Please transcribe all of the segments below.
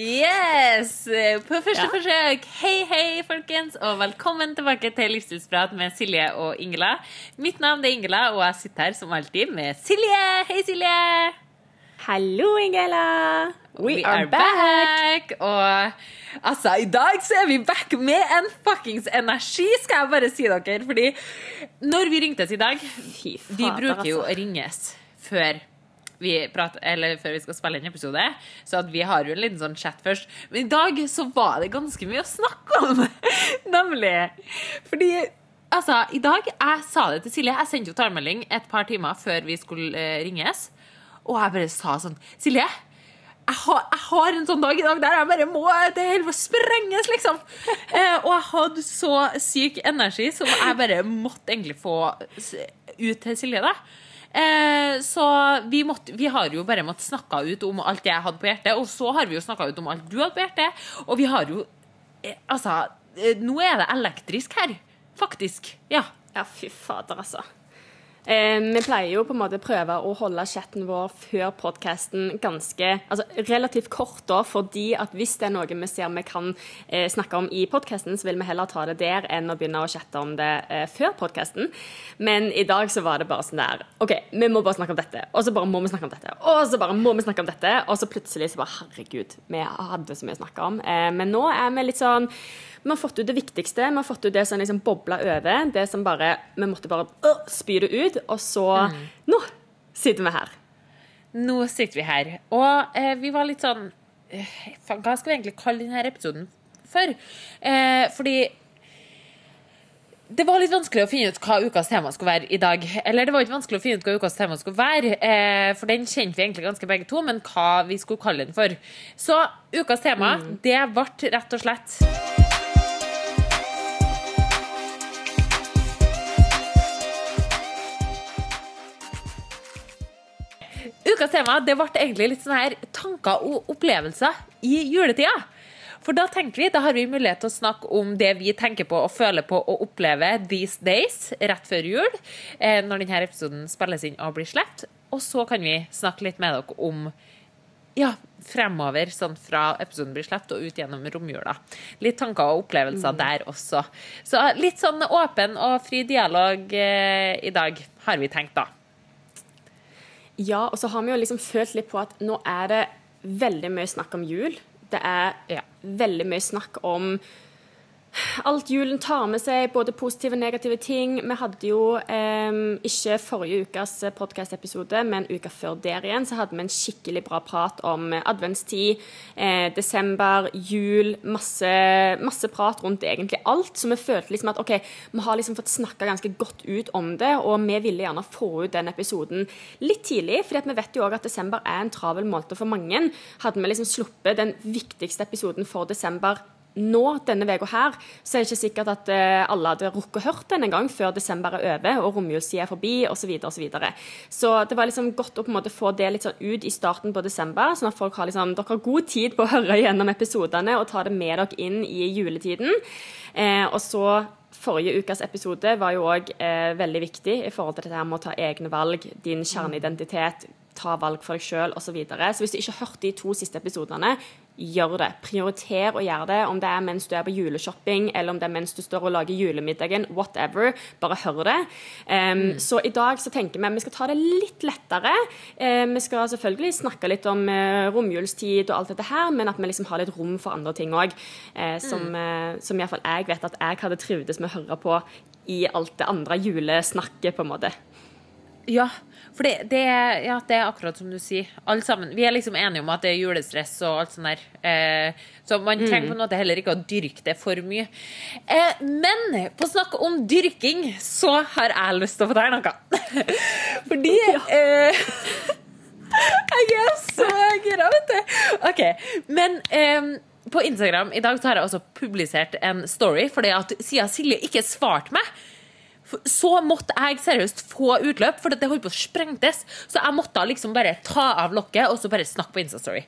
Yes! På første Ja. forsøk. Hei, hei, folkens, og velkommen tilbake til Livsstilsprat med Silje og Ingela. Mitt navn er Ingela, og jeg sitter her som alltid med Silje. Hei, Silje! Hallo, Ingela. We, are, back. Og altså, i dag så er vi back med en fuckings energi, skal jeg bare si dere. Fordi når vi ringtes i dag Fy fader, Vi bruker jo altså. å ringes før vi, prater, eller før vi skal spille en episode, så at vi har jo en liten sånn chat først. Men i dag så var det ganske mye å snakke om, nemlig. Fordi altså, i dag Jeg sa det til Silje. Jeg sendte jo talemelding et par timer før vi skulle eh, ringes, og jeg bare sa sånn Silje, jeg har, jeg har en sånn dag i dag der jeg bare må Det å sprenges, liksom. Eh, og jeg hadde så syk energi som jeg bare måtte egentlig få ut til Silje, da. Eh, så vi, måtte, vi har jo bare måttet snakke ut om alt jeg hadde på hjertet, og så har vi jo snakka ut om alt du hadde på hjertet. Og vi har jo eh, Altså, eh, nå er det elektrisk her. Faktisk. Ja. Ja, fy fader, altså. Eh, vi pleier jo på en måte prøve å holde chatten vår før podkasten ganske altså relativt kort, da, fordi at hvis det er noe vi ser vi kan eh, snakke om i podkasten, så vil vi heller ta det der enn å begynne å chatte om det eh, før podkasten. Men i dag så var det bare sånn der OK, vi må bare snakke om dette, og så bare må vi snakke om dette, og så bare må vi snakke om dette, og så plutselig så bare Herregud, vi hadde så mye å snakke om. Men nå er vi litt sånn vi har fått ut det viktigste. Vi har fått ut det som liksom bobla over. Det som bare Vi måtte bare øh, spy det ut. Og så Nå sitter vi her. Nå sitter vi her. Og eh, vi var litt sånn eh, Hva skal vi egentlig kalle denne episoden for? Eh, fordi det var litt vanskelig å finne ut hva ukas tema skulle være i dag. Eller det var ikke vanskelig å finne ut hva ukas tema skulle være, eh, for den kjente vi egentlig ganske begge to, men hva vi skulle kalle den for. Så ukas tema, det ble rett og slett Ukas tema det ble egentlig litt sånn her tanker og opplevelser i juletida. For da tenker vi, da har vi mulighet til å snakke om det vi tenker på og føler på og opplever these days, rett før jul, eh, når denne episoden spilles inn og blir sluppet. Og så kan vi snakke litt med dere om ja, fremover, sånn fra episoden blir sluppet og ut gjennom romjula. Litt tanker og opplevelser der også. Så litt sånn åpen og fri dialog eh, i dag, har vi tenkt, da. Ja, og så har vi jo liksom følt litt på at nå er det veldig mye snakk om jul. Det er Ja. veldig mye snakk om alt julen tar med seg, både positive og negative ting. Vi hadde jo eh, ikke forrige ukas podkast-episode, men uka før der igjen, så hadde vi en skikkelig bra prat om adventstid, eh, desember, jul, masse, masse prat rundt egentlig alt. Så vi følte liksom at OK, vi har liksom fått snakka ganske godt ut om det, og vi ville gjerne få ut den episoden litt tidlig, fordi vi vet jo òg at desember er en travel måned for mange. Hadde vi liksom sluppet den viktigste episoden for desember nå, denne uka her, så er det ikke sikkert at eh, alle hadde rukket å hørt den en gang før desember er over og romjulstida er forbi, osv. Så, og så, videre. så det var liksom godt å på en måte få det litt sånn ut i starten på desember, sånn at folk har liksom, dere har god tid på å høre gjennom episodene og ta det med dere inn i juletiden. Eh, og så Forrige ukas episode var jo òg eh, veldig viktig i forhold til dette her med å ta egne valg, din kjerneidentitet, ta valg for deg sjøl osv. Så, videre. så hvis du ikke har hørt de to siste episodene, gjør det. Prioriter å gjøre det, om det er mens du er på juleshopping, eller om det er mens du står og lager julemiddagen, whatever. Bare hør det. Um, Så i dag så tenker vi at vi skal ta det litt lettere. Uh, vi skal selvfølgelig snakke litt om uh, romjulstid og alt dette her, men at vi liksom har litt rom for andre ting òg, som, eh, som iallfall jeg vet at jeg hadde trivdes med å høre på i alt det andre julesnakket, på en måte. Ja, for det, det, ja, det er akkurat som du sier. Alle sammen. Vi er liksom enige om at det er julestress og alt sånt der. Eh, så man trenger på en måte heller ikke å dyrke det for mye. Eh, men på snakk om dyrking, så har jeg lyst til å fortelle noe. Fordi eh, Jeg er så gira, vet du. OK. Men eh, på Instagram i dag så har jeg også publisert en story, fordi at siden Silje ikke svarte meg så måtte jeg seriøst få utløp, for det holdt på å sprengtes. Så jeg måtte liksom bare ta av lokket og så bare snakke på Instastory.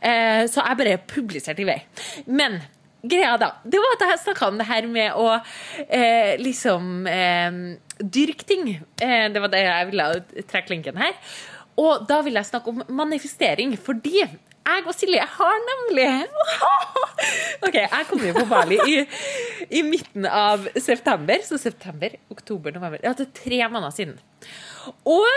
Eh, så jeg bare publiserte i vei. Men greia da, det var at jeg snakka om det her med å eh, liksom eh, dyrke ting. Eh, det var det jeg ville trekke linken her. Og da vil jeg snakke om manifestering, fordi jeg og Silje har nemlig OK, jeg kom jo på Bali i, i midten av september. Så september, oktober, november Ja, det tre måneder siden. Og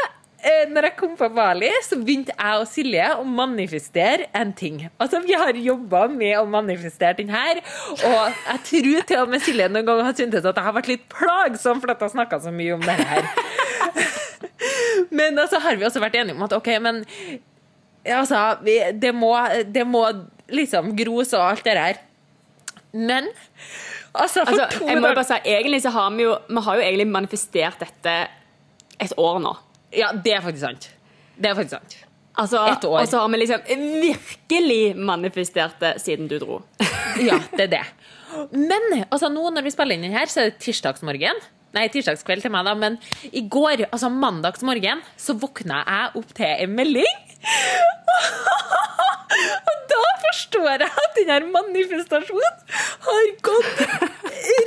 eh, når jeg kom på Bali, så begynte jeg og Silje å manifestere en ting. Altså, Vi har jobba med å manifestere den her, og jeg tror til og med Silje noen gang har syntes at jeg har vært litt plagsom at jeg har snakka så mye om det her. Men så altså, har vi også vært enige om at OK, men altså, vi, det, må, det må liksom gros og alt det der. Men altså, for Altså, to jeg må bare si, egentlig så har vi jo Vi har jo egentlig manifestert dette et år nå. Ja, det er faktisk sant. Det er faktisk sant. Altså, Et år. Og så har vi liksom virkelig manifestert det siden du dro. Ja, det er det. Men altså, nå når vi spiller inn den her, så er det tirsdagsmorgen. Nei, tirsdagskveld til meg, da, men i går, altså mandagsmorgen, så våkna jeg opp til en melding. Og da forstår jeg at den her manifestasjonen har gått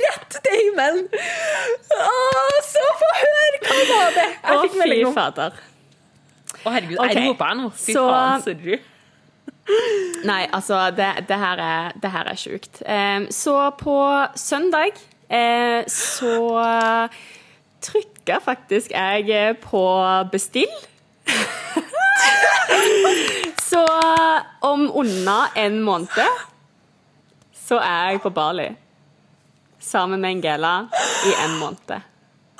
rett til himmelen. Å, så få høre! Hva var det? Å, Jeg fikk fy melding om fader. Å, herregud, okay. jeg roper nå. Fy så- faen, sorry. Nei, altså, det, det her er, det her er sjukt. Eh, så på søndag eh, så trykka faktisk jeg på bestill. så om unna en måned så er jeg på Bali. Sammen med Angela i en måned.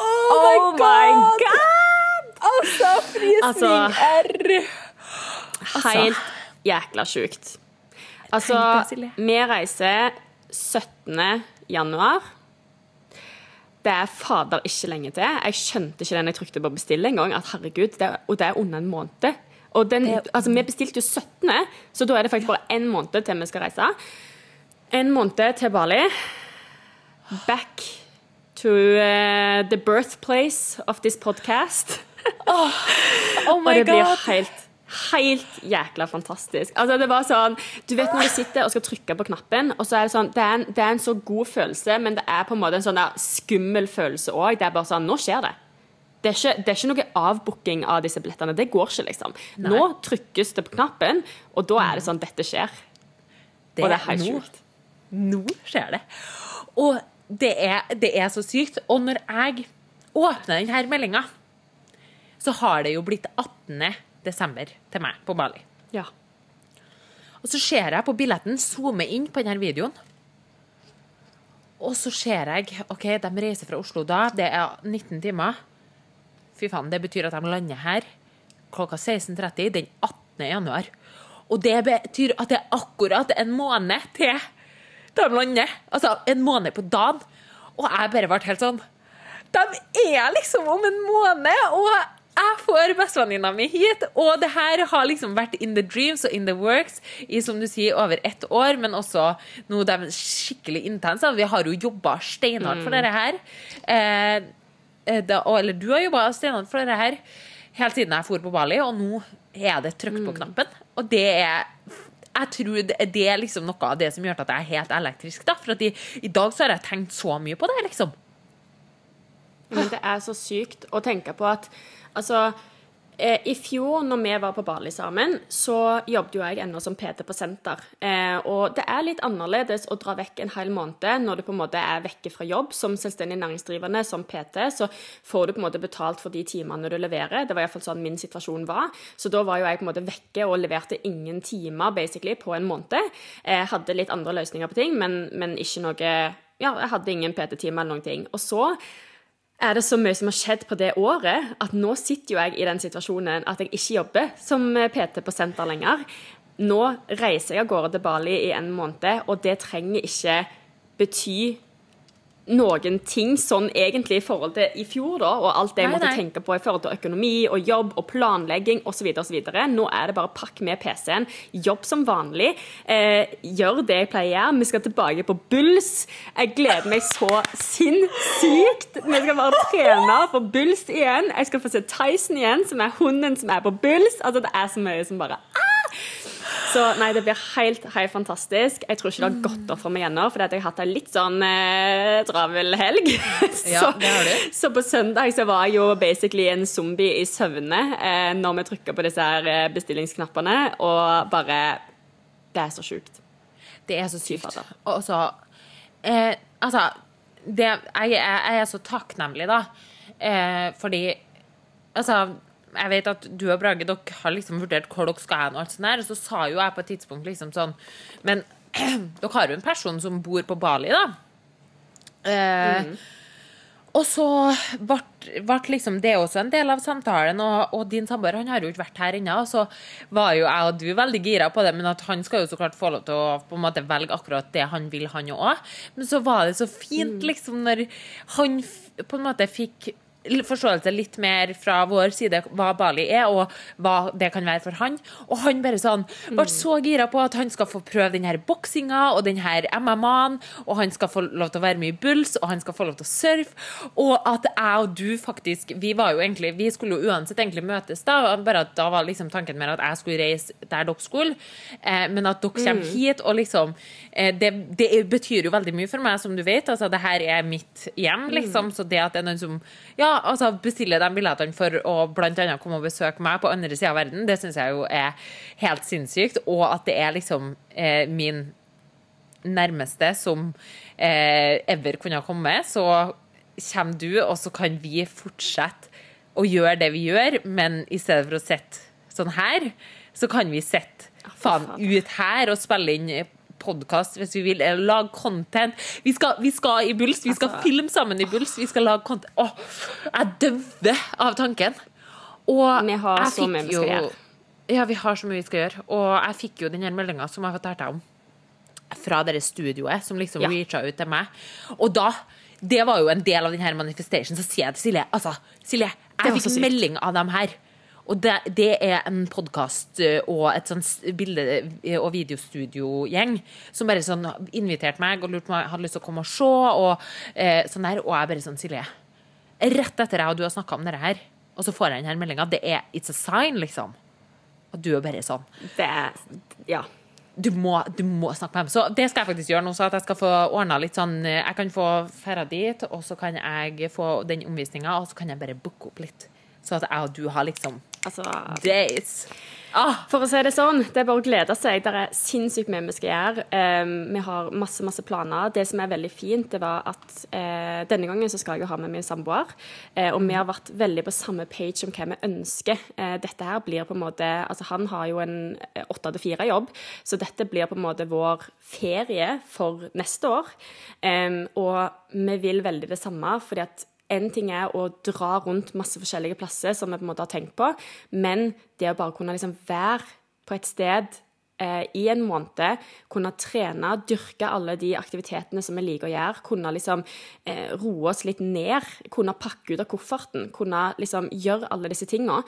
Oh, my God! Altså, frysning Altså- er Helt jækla sjukt. Altså, vi reiser 17. januar. Det er fader ikke lenge til. Jeg skjønte ikke den jeg trykte på bestille engang. At herregud, det og det er under en måned. Og den, altså, vi bestilte jo 17., så da er det faktisk bare én måned til vi skal reise. En måned til Bali. Back to uh, the birthplace of this podcast. Oh Og my det blir helt, helt jækla fantastisk. Altså, det var sånn, du vet når du sitter og skal trykke på knappen, og så er det sånn, det er en, det er en så god følelse, men det er på en måte en sånn skummel følelse òg. Det er bare sånn Nå skjer det. Det er, ikke, det er ikke noe avbooking av disse billettene. Det går ikke, liksom. Nå trykkes det på knappen, og da er det sånn Dette skjer. og det er helt sjukt. Nå skjer det. Og det er, det er så sykt. Og når jeg åpner denne meldinga, så har det jo blitt 18. desember til meg på Bali. Ja. Og så ser jeg på billetten, zoomer inn på denne videoen. Og så ser jeg OK, de reiser fra Oslo da. Det er 19 timer. Fy faen, det betyr at de lander her klokka 16.30 den 18. januar. Og det betyr at det er akkurat en måned til de lander. Altså en måned på dagen. Og jeg bare ble helt sånn De er liksom om en måned, og jeg får bestevenninna mi hit. Og det her har liksom vært in the dreams og in the works i som du sier, over ett år, men også nå de skikkelig intense. Vi har jo jobba steinhardt for dette her. Eh, da, og, eller du har jobba for dette her helt siden jeg for på Bali, og nå er det trykk på knappen. Og det er jeg tror det, det er liksom noe av det som gjør at jeg er helt elektrisk. da, For i, i dag så har jeg tenkt så mye på det, liksom. Men det er så sykt å tenke på at Altså, eh, i fjor når vi var på Bali sammen, så jobbet jo jeg ennå som PT på senter. Eh, og det er litt annerledes å dra vekk en hel måned når du på en måte er vekke fra jobb. Som selvstendig næringsdrivende, som PT, så får du på en måte betalt for de timene du leverer. Det var iallfall sånn min situasjon var. Så da var jo jeg på en måte vekke og leverte ingen timer basically på en måned. Jeg hadde litt andre løsninger på ting, men, men ikke noe Ja, jeg hadde ingen PT-timer eller noen ting. Og så er det så mye som har skjedd på det året, at nå sitter jo jeg i den situasjonen at jeg ikke jobber som PT på senter lenger. Nå reiser jeg av gårde til Bali i en måned, og det trenger ikke bety noen ting sånn egentlig i forhold til i fjor, da, og alt det jeg Nei, måtte nei. tenke på i forhold til økonomi og jobb og planlegging osv. osv. Nå er det bare pakk med PC-en, jobb som vanlig, eh, gjør det jeg pleier å gjøre. Vi skal tilbake på Bulls. Jeg gleder meg så sinnssykt. Vi skal bare trene på Bulls igjen. Jeg skal få se Tyson igjen, som er hunden som er på Bulls. Altså, det er så mye som bare! Så nei, det blir helt, helt fantastisk. Jeg tror ikke det har gått opp for meg ennå, for jeg har hatt en litt sånn eh, travel helg. Ja, det har du. så på søndag så var jeg jo basically en zombie i søvne eh, når vi trykka på disse her eh, bestillingsknappene, og bare Det er så sjukt. Det er så sykt. Og så eh, Altså, det, jeg, jeg, jeg er så takknemlig, da. Eh, fordi Altså, jeg vet at du og Brage dere har liksom vurdert hvor dere skal hen, og alt sånt der, og så sa jo jeg på et tidspunkt liksom sånn Men dere har jo en person som bor på Bali, da. Eh, Og så ble, ble liksom det også en del av samtalen, og, og din samboer han har jo ikke vært her ennå. Og så var jo jeg og du veldig gira på det, men at han skal jo så klart få lov til å på en måte velge akkurat det han vil, han òg. Men så var det så fint, liksom, når han på en måte fikk forståelse litt mer fra vår side hva Bali er, og hva det kan være for han. Og han bare sånn ble så gira på at han skal få prøve den her boksinga og den her MMA-en, og han skal få lov til å være med i Bulls, og han skal få lov til å surfe, og at jeg og du faktisk Vi var jo egentlig Vi skulle jo uansett egentlig møtes da, bare at da var liksom tanken mer at jeg skulle reise der dere skulle, eh, men at dere kommer hit, og liksom eh, det, det betyr jo veldig mye for meg, som du vet. Altså, det her er mitt hjem, liksom, så det at det er noen som ja, altså bestiller de billettene for å annet komme og besøke meg på andre sida av verden, det syns jeg jo er helt sinnssykt. Og at det er liksom eh, min nærmeste som eh, ever kunne ha kommet. så kommer du, og så kan vi fortsette å gjøre det vi gjør, men i stedet for å sitte sånn her, så kan vi sitte faen ut her og spille inn podkast hvis vi vil, eller lage content. Vi skal, vi skal i Bulls, vi skal Altså- filme sammen i Bulls, vi skal lage content. Åh, jeg døver av tanken. Og Vi har jeg så mye vi skal gjøre. Ja, vi har så mye vi skal gjøre. Og jeg fikk jo den her meldinga som jeg fortalte om, fra det studioet, som liksom Ja. reacha ut til meg. Og da Det var jo en del av denne manifestasjonen, manifestation. Så sier jeg til Silje altså, Silje, jeg fikk melding av dem her. Og det, det er en podkast og et sånn bilde- og videostudiogjeng som bare sånn inviterte meg og lurte på om jeg hadde lyst til å komme og se. Og, eh, sånn der, og jeg bare sånn, Silje Rett etter jeg og du har snakka om dette her, og så får jeg denne meldinga, det er It's a sign, liksom. Og du er bare sånn Det Ja. du må, du må snakke med dem. Så det skal jeg faktisk gjøre nå, så at jeg skal få ordna litt sånn eh, Jeg kan få ferda dit, og så kan jeg få den omvisninga, og så kan jeg bare booke opp litt. Så at jeg og du har liksom Altså days. Ah, For å si det sånn, det er bare å glede seg. Det er sinnssykt mye vi skal gjøre. Um, vi har masse masse planer. Det som er veldig fint, det var at uh, denne gangen så skal jeg jo ha med min samboer. Uh, og vi har vært veldig på samme page om hva vi ønsker. Uh, dette her blir på en måte Altså han har jo en åtte til fire-jobb, så dette blir på en måte vår ferie for neste år. Um, og vi vil veldig det samme, fordi at en ting er å dra rundt masse forskjellige plasser, som vi på en måte har tenkt på, men det å bare kunne liksom være på et sted eh, i en måned, kunne trene, dyrke alle de aktivitetene som vi liker å gjøre, kunne liksom eh, roe oss litt ned, kunne pakke ut av kofferten, kunne liksom gjøre alle disse tingene.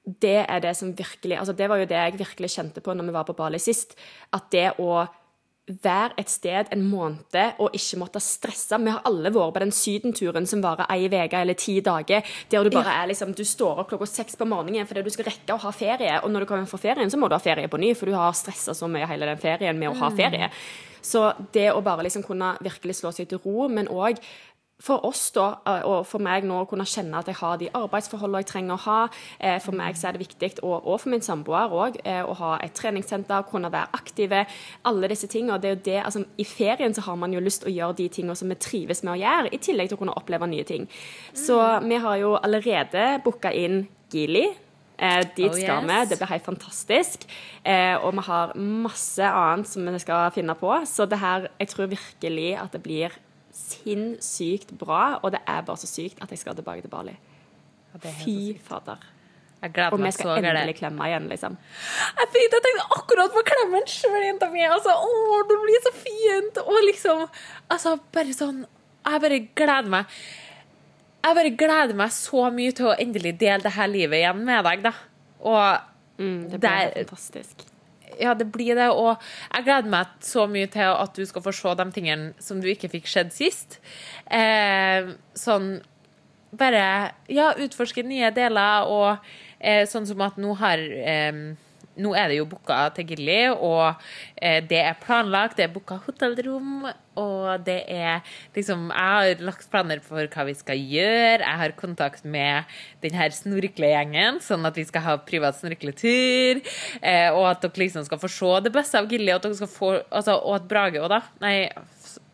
Det er det som virkelig altså Det var jo det jeg virkelig kjente på når vi var på Bali sist. At det å være et sted en måned og ikke måtte stresse. Vi har alle vært på den sydenturen som varer ei uke eller ti dager, der du bare er liksom Du står opp klokka seks på morgenen fordi du skal rekke å ha ferie, og når du kommer fra ferien, så må du ha ferie på ny, for du har stressa så mye hele den ferien med å ha ferie. Så det å bare liksom kunne virkelig slå seg til ro, men òg for oss da, eh, og for meg nå å kunne kjenne at jeg har de arbeidsforholdene jeg trenger å ha. Eh, For meg så er det viktig, og, og for min samboer òg, å ha et treningssenter, kunne være aktive. Alle disse tingene. Det er jo det, altså, I ferien så har man jo lyst til å gjøre de tingene som vi trives med å gjøre, i tillegg til å kunne oppleve nye ting. Så vi har jo allerede booka inn Gili. Eh, dit Oh, skal vi. yes. Det blir helt fantastisk. Eh, og vi har masse annet som vi skal finne på. Så det her, jeg tror virkelig at det blir sinnssykt bra. Og det er bare så sykt at jeg skal tilbake til Bali. Fy fader. Og vi skal endelig klemme igjen, liksom. Jeg tenkte, jeg tenkte akkurat på klemmen sjøl, jenta mi. Altså, å, det blir så fint. Og liksom Altså, bare sånn Jeg bare gleder meg. Jeg bare gleder meg så mye til å endelig dele det her livet igjen med deg, da. Og Mm, det blir Der- fantastisk. Ja, det blir det. Og jeg gleder meg så mye til at du skal få se de tingene som du ikke fikk sett sist. Eh, sånn bare Ja, utforske nye deler, og eh, sånn som at nå har eh, nå er det jo booka til Gilly, og eh, det er planlagt, det er booka hotellrom, og det er liksom Jeg har lagt planer for hva vi skal gjøre, jeg har kontakt med den her snorklegjengen, sånn at vi skal ha privat snorkletur, eh, og at dere liksom skal få se det beste av Gilly, og at dere skal få altså, Og at Brage òg, da. Nei,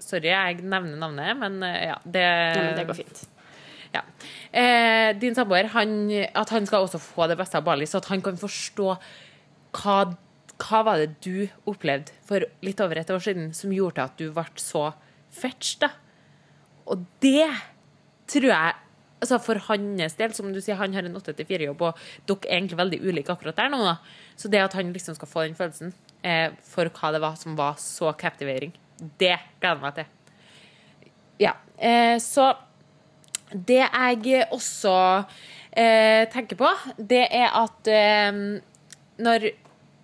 sorry, jeg nevner navnet, men eh, ja, det Ja, men det går fint. ja. Eh, din samboer, han, at han skal også få det beste av Bali, så at han kan forstå hva, hva var det du opplevde for litt over et år siden som gjorde at du ble så fetch, da. Og det tror jeg altså For hans del, som du sier, han har en 8-4-jobb, og dere er egentlig veldig ulike akkurat der nå. Da. Så det at han liksom skal få den følelsen eh, for hva det var som var så captivating, det gleder jeg meg til. Ja, eh, så det jeg også eh, tenker på, det er at eh, når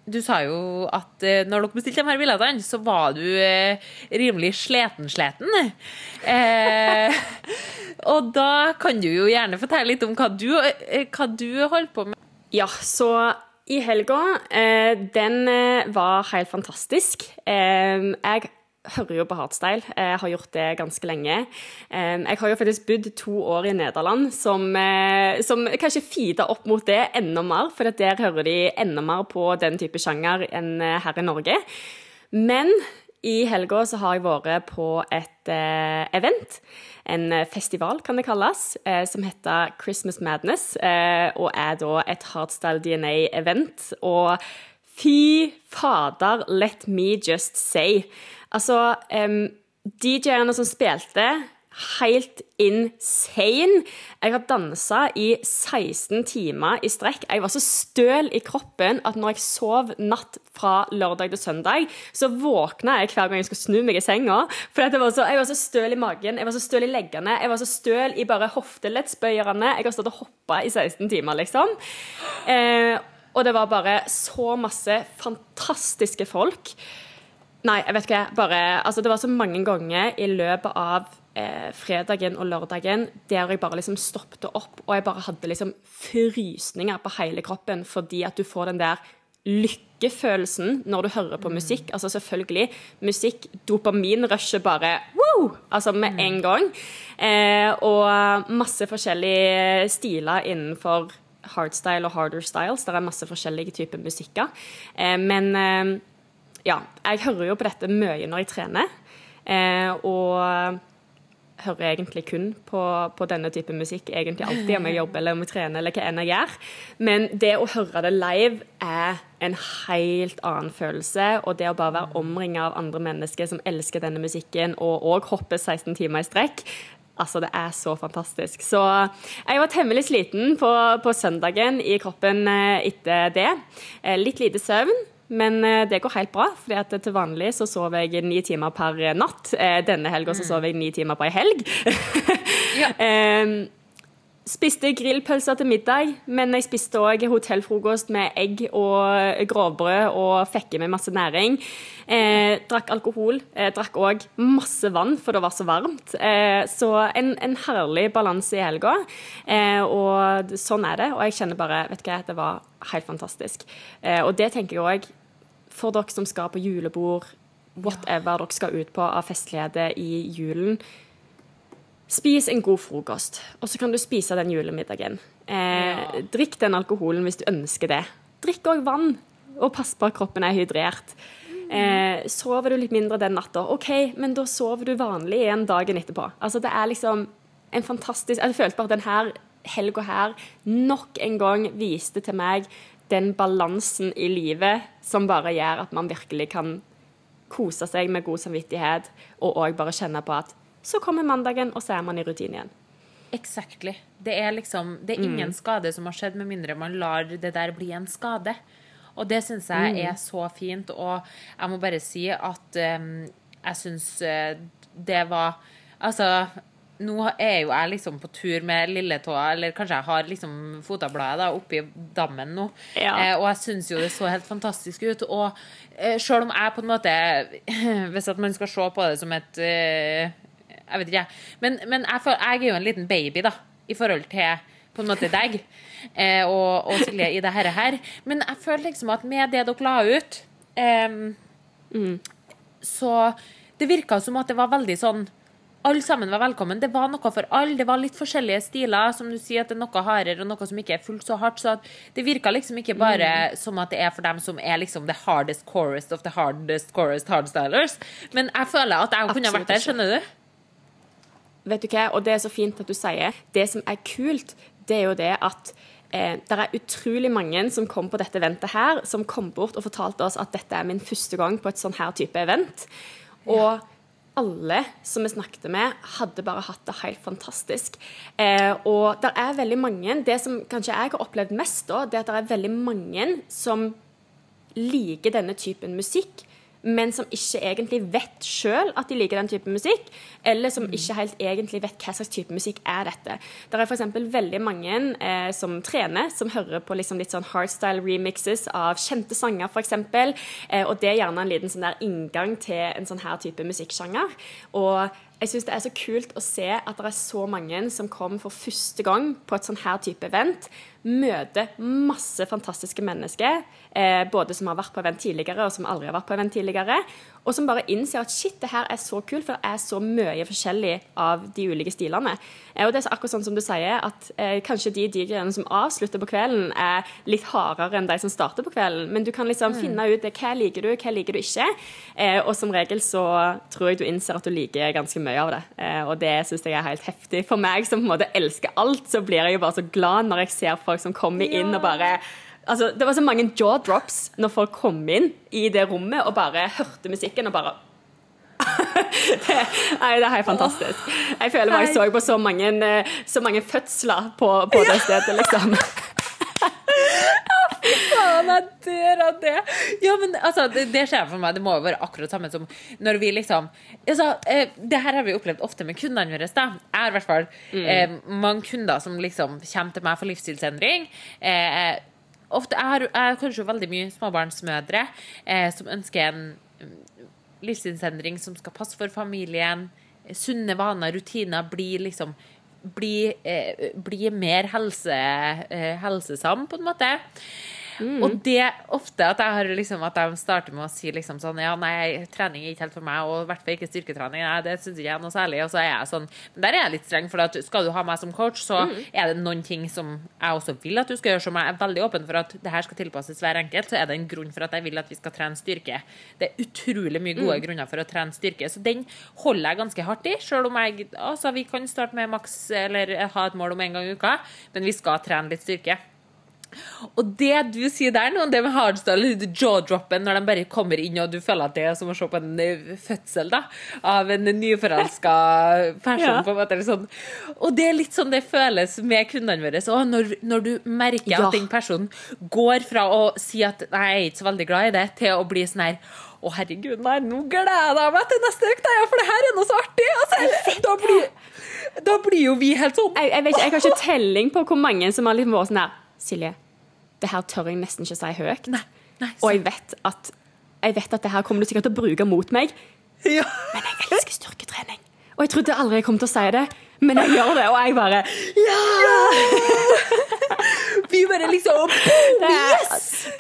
Du sa jo at eh, når dere bestilte de her billettene, så var du eh, rimelig sleten-sleten. Eh, og da kan du jo gjerne fortelle litt om hva du, eh, hva du holder på med. Ja, så i helga, eh, den var helt fantastisk. Eh, jeg hører jo på hardstyle. Jeg har gjort det ganske lenge. Jeg har jo faktisk bodd to år i Nederland, som, eh, som kanskje feeder opp mot det enda mer, for der hører de enda mer på den type sjanger enn eh, her i Norge. Men i helga så har jeg vært på et eh, event, en festival kan det kalles, som heter Christmas Madness, og er da et hardstyle DNA-event. Og fy fader, let me just say. Altså, um, DJ-ene som spilte, helt insane. Jeg har dansa i 16 timer i strekk. Jeg var så støl i kroppen at når jeg sov natt fra lørdag til søndag, så våkna jeg hver gang jeg skulle snu meg i senga. For jeg var, så, jeg var så støl i magen, jeg var så støl i leggene, jeg var så støl i bare hofteleddsbøyerne. Jeg har stått og hoppa i 16 timer, liksom. Eh, og det var bare så masse fantastiske folk. Nei, jeg vet ikke. Bare, altså, det var så mange ganger i løpet av eh, fredagen og lørdagen der jeg bare liksom stoppet opp, og jeg bare hadde liksom frysninger på hele kroppen fordi at du får den der lykkefølelsen når du hører på musikk. Altså selvfølgelig, musikk, dopaminrushet bare woo! Altså med en gang. Eh, og masse forskjellige stiler innenfor hardstyle og harder styles. Det er masse forskjellige typer musikker. Eh, men eh, ja, jeg hører jo på dette mye når jeg trener. Eh, og hører egentlig kun på, på, denne type musikk egentlig alltid om jeg jobber eller om jeg trener eller hva enn jeg gjør. Men det å høre det live er en helt annen følelse. Og det å bare være omringet av andre mennesker som elsker denne musikken og òg hopper 16 timer i strekk, Altså, det er så fantastisk. Så jeg var temmelig sliten på, på søndagen i kroppen etter det. Litt lite søvn. Men det går helt bra, at til vanlig så sover jeg ni timer per natt. Denne helga så sover jeg ni timer på ei helg. ja. Spiste grillpølser til middag, men jeg spiste òg hotellfrokost med egg og grovbrød og fikk i meg masse næring. Eh, drakk alkohol. Eh, drakk òg masse vann, for det var så varmt. Eh, så en, en herlig balanse i helga. Eh, og sånn er det. Og jeg kjenner bare Vet du hva, det var helt fantastisk. Eh, og det tenker jeg òg for dere som skal på julebord, whatever dere skal ut på av festligheter i julen. Spis en god frokost, og så kan du spise den julemiddagen. Eh, ja. Drikk den alkoholen hvis du ønsker det. Drikk òg vann, og pass på at kroppen er hydrert. Eh, sover du litt mindre den natta, OK, men da sover du vanlig igjen dagen etterpå. Altså, det er liksom en fantastisk Jeg følte bare at denne helga her nok en gang viste til meg den balansen i livet som bare gjør at man virkelig kan kose seg med god samvittighet, og òg bare kjenne på at så kommer mandagen, og så er man i rutine igjen. Exactly. Det er liksom Det er ingen mm. skade som har skjedd, med mindre man lar det der bli en skade. Og det syns jeg mm. er så fint. Og jeg må bare si at um, jeg syns uh, det var Altså, nå er jo jeg liksom på tur med lilletåa, eller kanskje jeg har liksom fotabladet da, oppi dammen nå. Ja. Eh, og jeg syns jo det så helt fantastisk ut. Og eh, sjøl om jeg på en måte Hvis at man skal se på det som et eh, jeg vet ikke, Men, men jeg, jeg, er jo en liten baby, da, i forhold til på en måte deg eh, og, og Silje i det her, her. Men jeg føler liksom at med det dere la ut, eh, så det virka som at det var veldig sånn alle sammen var velkommen. Det var noe for alle. Det var litt forskjellige stiler. Som du sier, at det er noe hardere og noe som ikke er fullt så hardt. Så det virka liksom ikke bare mm. som at det er for dem som er liksom the hardest chorus of the hardest chorus hardstylers. Men jeg føler at jeg kunne vært der, skjønner du? Vet du hva, og det er så fint at du sier. Det som er kult, det er jo det at eh, det er utrolig mange som kom på dette eventet her, som kom bort og fortalte oss at dette er min første gang på et sånn her type event. Og ja alle som vi snakket med, hadde bare hatt det helt fantastisk. Eh, og det er veldig mange Det som kanskje jeg har opplevd mest, da, det er at det er veldig mange som liker denne typen musikk men som ikke egentlig vet sjøl at de liker den type musikk, eller som ikke helt egentlig vet hva slags type musikk er dette. Det er f.eks. veldig mange eh, som trener, som hører på liksom litt sånn hardstyle remixes av kjente sanger, f.eks. Eh, og det er gjerne en liten sånn der inngang til en sånn her type musikksjanger. Og jeg syns det er så kult å se at det er så mange som kom for første gang på et sånn her type event møter masse fantastiske mennesker, eh, både som har vært på event tidligere, og som aldri har vært på event tidligere, og som bare innser at shit, det her er så kult, for det er så mye forskjellig av de ulike stilene. Eh, og det er akkurat sånn som du sier, at eh, kanskje de DJ-ene som avslutter på kvelden, er litt hardere enn de som starter på kvelden, men du kan liksom mm. finne ut hva liker du, hva liker du ikke, eh, og som regel så tror jeg du innser at du liker ganske mye av det, eh, og det syns jeg er helt heftig. For meg som på en måte elsker alt, så blir jeg jo bare så glad når jeg ser folk som kommer inn og bare Altså, det var så mange jaw drops når folk kom inn i det rommet og bare hørte musikken og bare det, nei, det er helt fantastisk. Jeg føler meg så på så mange, eh, så mange fødsler på, på det stedet, liksom. Faen, jeg dør av det! Ja, men altså, det, det, skjer for meg. Det må jo være akkurat samme som når vi liksom altså, eh, Det her har vi opplevd ofte med kundene våre. Da. Jeg har i hvert fall mm. eh, mange kunder som liksom kommer til meg for livsstilsendring. Eh, ofte, jeg har, kanskje veldig mye småbarnsmødre eh, som ønsker en mm, livsstilsendring som skal passe for familien. Sunne vaner, rutiner, blir liksom bli, eh, bli mer helse, eh, helsesam, på en måte. Mm. Og det ofte at jeg har liksom At de starter med å si liksom sånn Ja, nei, trening er ikke helt for meg, og i hvert fall ikke styrketrening. Nei, det syns ikke jeg er noe særlig. Og så er jeg sånn Men der er jeg litt streng, for at skal du ha meg som coach, så mm. er det noen ting som jeg også vil at du skal gjøre, som jeg er veldig åpen for at det her skal tilpasses hver enkelt. Så er det en grunn for at jeg vil at vi skal trene styrke. Det er utrolig mye gode mm. grunner for å trene styrke, så den holder jeg ganske hardt i. Selv om jeg Altså, vi kan starte med maks, eller ha et mål om en gang i uka, men vi skal trene litt styrke. Og det du sier der nå, det med hardstyle, jaw-droppen, når de bare kommer inn, og du føler at det er som å se på en eh, fødsel da, av en nyforelska person. ja. på en måte, sånn. Og det er litt sånn det føles med kundene våre. Og når, når du merker ja. at den personen går fra å si at 'nei, jeg er ikke så veldig glad i det', til å bli sånn her å, herregud, nei, nå gleder jeg meg til neste økt, for det her er noe så artig! Altså, da, blir, da, blir, jo vi helt sånn Jeg, jeg, vet, jeg har ikke telling på hvor mange som har liksom vært sånn her Silje, det her tør jeg nesten ikke si høyt. Nei, nei, og jeg vet, at, jeg vet at det her kommer du sikkert til å bruke mot meg. Ja. Men jeg elsker styrketrening. Og jeg trodde aldri jeg kom til å si det, men jeg gjør det, og jeg bare Ja! Vi bare liksom det er,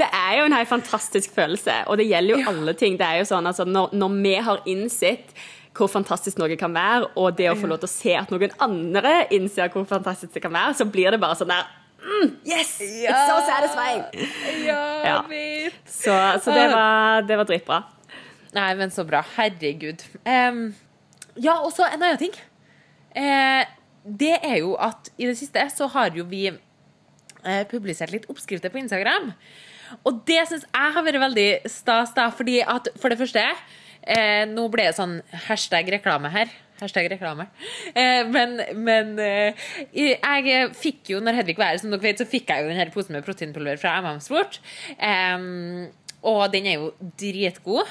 det er jo en helt fantastisk følelse, og det gjelder jo ja. alle ting. Det er jo sånn altså, når, når vi har innsett hvor fantastisk noe kan være, og det å få lov til å se at noen andre innser hvor fantastisk det kan være, så blir det bare sånn der Mm, yes! Ja. It's so satisfying! Ja, ja. Så, så, det, var, det var dritbra. Nei, men så bra. Herregud. Um, ja, og så en annen ting. Uh, det er jo at i det siste så har jo vi uh, publisert litt oppskrifter på Instagram. Og det syns jeg har vært veldig stas, da, fordi at for det første uh, Nå ble det sånn hashtag reklame her. Hashtag reklame. Eh, men, men eh, jeg fikk jo, når Hedvig var her, som dere vet, så fikk jeg jo denne posen med proteinpulver fra MM Sport. Eh, og den er jo dritgod.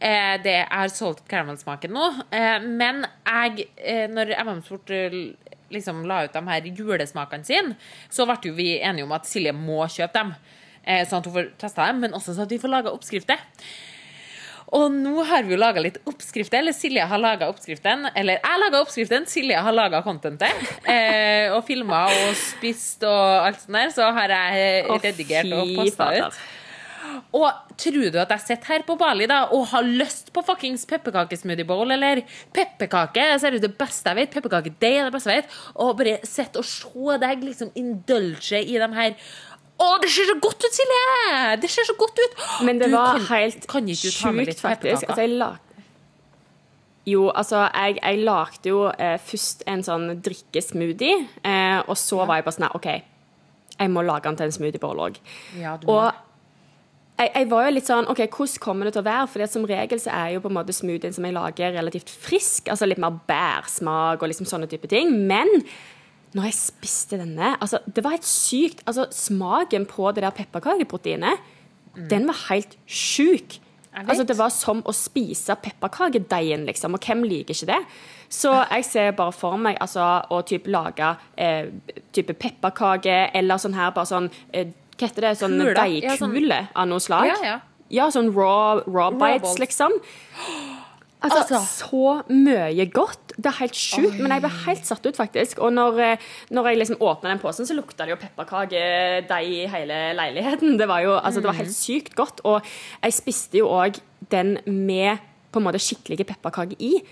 det det er solgt karamellsmaken nå. Eh, men jeg, eh, når MM Sport liksom la ut de her julesmakene sine, så ble jo vi enige om at Silje må kjøpe dem. sånn at hun får testa dem, men også sånn at vi får laga oppskrifter. Og nå har vi jo laga litt oppskrifter. Eller Silje har laga oppskriften. Eller jeg laga oppskriften, Silje har laga contentet. Eh, og filma og spist og alt sånt der. Så har jeg Å, redigert og posta ut. Og tror du at jeg sitter her på Bali da og har lyst på fuckings pepperkakesmoothie bowl eller pepperkake? Jeg ser ut det beste jeg vet. Pepperkakedeig er det beste jeg vet. Og bare sitte og se deg liksom indulge i de her Å, det ser så godt ut, Silje! Det ser så godt ut! Men det Du var kan- helt kan sjukt, faktisk. Altså, jeg lag... Jo, altså, jeg, jeg lagde jo eh, først en sånn drikkesmoothie, eh, og så var jeg bare sånn OK, jeg må lage den til en smoothiebowl òg. Ja, du må. Og jeg, jeg var jo litt sånn OK, hvordan kommer det til å være? For som regel så er jo på en måte smoothien som jeg lager, relativt frisk. Altså litt mer bærsmak og liksom sånne type ting. Men når jeg spiste denne altså Det var helt sykt. Altså, smaken på det der pepperkakeproteinet, den var helt sjuk. Altså, det var som å spise pepperkakedeigen, liksom. Og hvem liker ikke det? Så jeg ser bare for meg altså, å typ lage eh, type pepperkake eller sånn her bare sånn eh, Hva heter det? Sånn deigkule Ja, sånn- av noe slag. Ja, ja. Ja, sånn raw, raw bites, raw liksom. Altså, Altså. så mye godt. Det er helt sjukt. Men jeg ble helt satt ut, faktisk. Og når, eh, når jeg liksom åpna den posen, så lukta det jo pepperkakedeig i hele leiligheten. Det var jo altså, det var helt sykt godt. Og jeg spiste jo òg den med på en måte skikkelige pepperkaker i.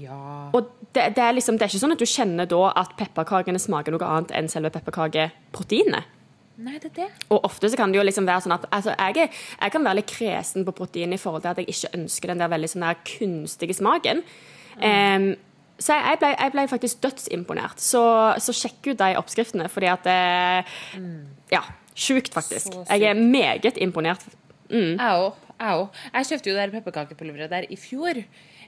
Ja. Og det, det, er liksom, det er ikke sånn at du kjenner da at pepperkakene smaker noe annet enn selve pepperkakeproteinet. Nei, det er det. Og ofte så kan det jo liksom være sånn at altså, jeg, jeg kan være litt kresen på protein i forhold til at jeg ikke ønsker den der veldig sånn der kunstige smaken. Em, så jeg, ble, jeg ble faktisk dødsimponert. Så, så sjekk ut de oppskriftene, fordi at det, Ja, sjukt, faktisk. Jeg er meget imponert. Òg. Jeg òg. Jeg kjøpte jo det pepperkakepulveret der i fjor.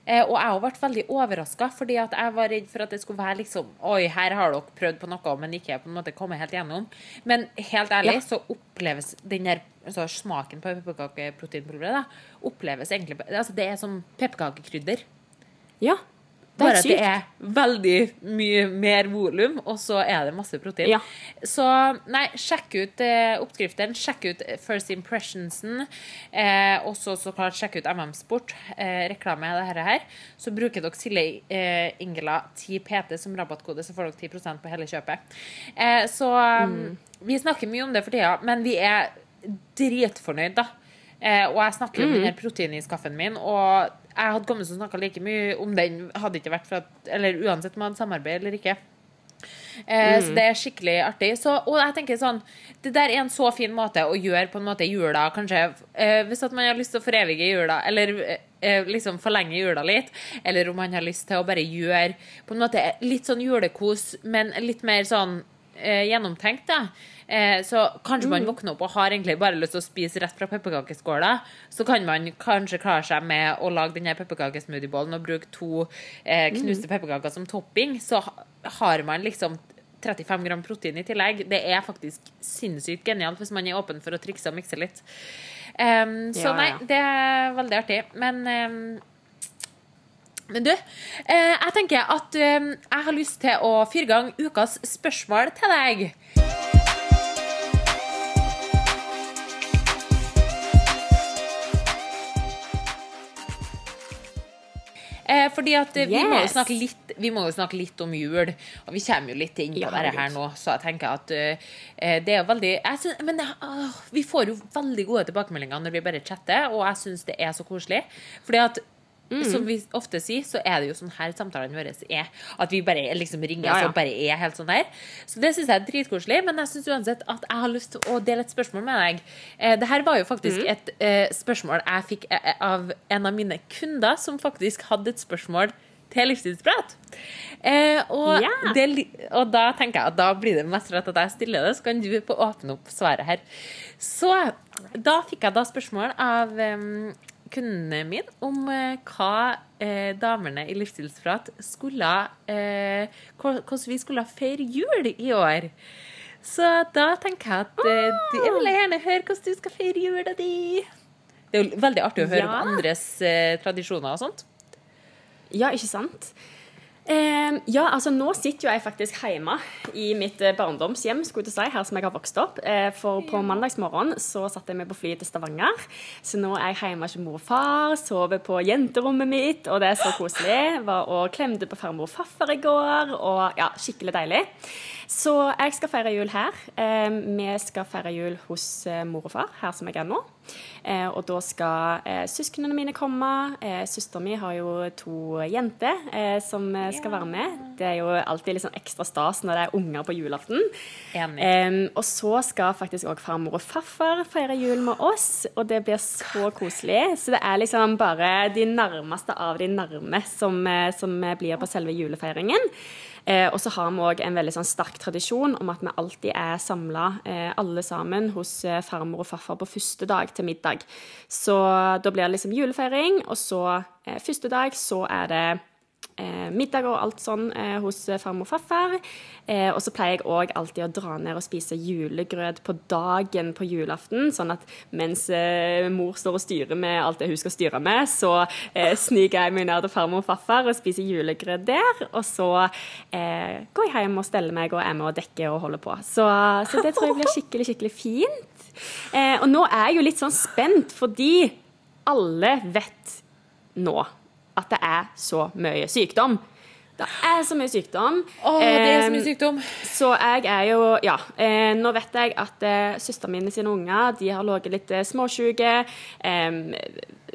Eh, og jeg ble veldig overraska, fordi jeg var redd for at det skulle være liksom Oi, her har dere prøvd på noe, men ikke på en måte kommet helt gjennom. Men helt ærlig Ja. så oppleves den der altså smaken på pepperkakeproteinpulveret oppleves egentlig altså Det er som pepperkakekrydder. Ja, Bare at det er veldig mye mer volum, og så er det masse protein. Ja. Så nei, sjekk ut eh, oppskriften. Sjekk ut First Impressionsen. Eh, og så klart sjekk ut MM Sport. Eh, reklame er dette her. Så bruker dere Silje eh, Ingela 10PT som rabattkode, så får dere 10% på hele kjøpet. Eh, så Mm. vi snakker mye om det for tida, men vi er dritfornøyd, da. Eh, og jeg snakker mm. om denne proteiniskaffen min, og jeg hadde kommet til å snakke like mye om den hadde ikke vært for at Eller uansett om jeg hadde samarbeid eller ikke. Eh, Så det er skikkelig artig. Så, og jeg tenker sånn Det der er en så fin måte å gjøre på en måte jula kanskje eh, Hvis at man har lyst til å forevige jula, eller eh, liksom forlenge jula litt, eller om man har lyst til å bare gjøre på en måte litt sånn julekos, men litt mer sånn eh, gjennomtenkt, da. Eh, så kanskje man våkner opp og har egentlig bare lyst til å spise rett fra pepperkakeskåla. Så kan man kanskje klare seg med å lage denne pepperkakesmoothiebollen og bruke to eh, knuste pepperkaker som topping. Så har man liksom 35 gram protein i tillegg. Det er faktisk sinnssykt genialt hvis man er åpen for å trikse og mikse litt. Så Ja, nei, ja. det er veldig artig. Men um, men du, eh, jeg tenker at jeg har lyst til å fyre i gang ukas spørsmål til deg. Eh, fordi at yes. vi, må jo litt, vi må jo snakke litt om jul, og vi kommer jo litt inn på Ja, dette her nå, så jeg tenker at uh, det er jo veldig synes, Men uh, vi får jo veldig gode tilbakemeldinger når vi bare chatter, og jeg syns det er så koselig. Fordi at Mm. som vi ofte sier, så er det jo sånn her samtalene våre er. At vi bare liksom ringer Ja, ja. og bare er helt sånn her. Så det syns jeg er dritkoselig. Men jeg syns uansett at jeg har lyst til å dele et spørsmål med deg. Eh, det her var jo faktisk Mm. et eh, spørsmål jeg fikk eh, av en av mine kunder, som faktisk hadde et spørsmål til livsstilsprat. Eh, og, Ja. det, og da tenker jeg at da blir det mest rett at jeg stiller det, så kan du åpne opp svaret her. Så da fikk jeg da spørsmål av kundene mine om eh, hva eh, damene i Livsstilsprat skulle eh, Hvordan vi skulle feire jul i år. Så da tenker jeg at de- jeg vil gjerne høre hvordan du skal feire jula di. Det er jo veldig artig å høre Ja. om andres tradisjoner og sånt. Ja, ikke sant? Eh, ja, altså nå sitter jo jeg faktisk hjemme i mitt eh, barndomshjem, skulle jeg si, her som jeg har vokst opp. Eh, for på mandagsmorgen så satte jeg meg på flyet til Stavanger. Så nå er jeg hjemme hos mor og far, sover på jenterommet mitt, og det er så koselig. Var og klemte på farmor og farfar i går, og ja, skikkelig deilig. Så jeg skal feire jul her. Vi skal feire jul hos eh, mor og far, her som jeg er nå. Eh, og da skal eh, søsknene mine komme. Eh, min mi har jo to jenter som skal være med. Det er jo alltid litt sånn ekstra stas når det er unger på julaften. Enig. Og så skal faktisk òg farmor og farfar feire jul med oss, og det blir så koselig. Så det er liksom bare de nærmeste av de nærme som, som blir på selve julefeiringen. Eh, og så har vi òg en veldig sånn sterk tradisjon om at vi alltid er samla eh, alle sammen hos eh, farmor og farfar på første dag til middag. Så da blir det liksom julefeiring, og så eh, første dag så er det middag og alt sånn eh, hos eh, farmor og farfar. Eh, og så pleier jeg òg alltid å dra ned og spise julegrøt på dagen på julaften. Sånn at mens eh, mor står og styrer med alt det hun skal styre med, så eh, sniker jeg meg ned til farmor og farfar og spiser julegrøt der. Og så eh, går jeg hjem og steller meg og er med og dekker og holder på. Så, så det tror jeg blir skikkelig, skikkelig fint. Eh, og nå er jeg jo litt sånn spent, fordi alle vet nå at det er så mye sykdom. Det er så mye sykdom. Åh, det er så mye sykdom. så jeg er jo Ja. Eh, nå vet jeg at eh, søsteren min sine unger de har ligget litt eh, småsjuke. Em,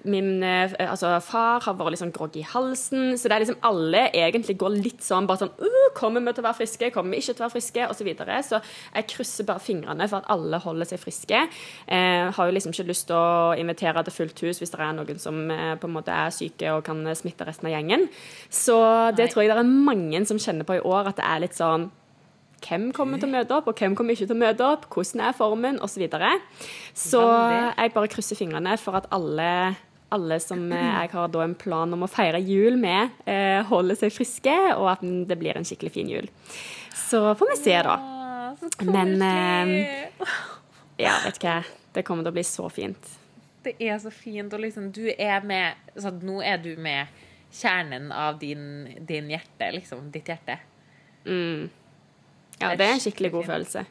min eh, altså, far har vært litt sånn groggy i halsen. Så det er liksom alle egentlig går litt sånn bare sånn uh, Kommer vi til å være friske? Kommer vi ikke til å være friske? Og så videre. Så jeg krysser bare fingrene for at alle holder seg friske. Eh, har jo liksom ikke lyst til å invitere til fullt hus hvis det er noen som eh, på en måte er syke og kan eh, smitte resten av gjengen. Så det Nei. tror jeg det er mange som kjenner på i år, at det er litt sånn hvem kommer til å møte opp, og hvem kommer ikke til å møte opp, hvordan er formen, osv. Så, videre. så jeg bare krysser fingrene for at alle, alle som eh, jeg har da en plan om å feire jul med, eh, holder seg friske, og at det blir en skikkelig fin jul. Så får vi se, da. Men, koselig. Ja, vet ikke. Det kommer til å bli så fint. Det er så fint, og liksom du er med så Nå er du med kjernen av din, din hjerte, liksom. Ditt hjerte. Ja, det er en skikkelig god følelse.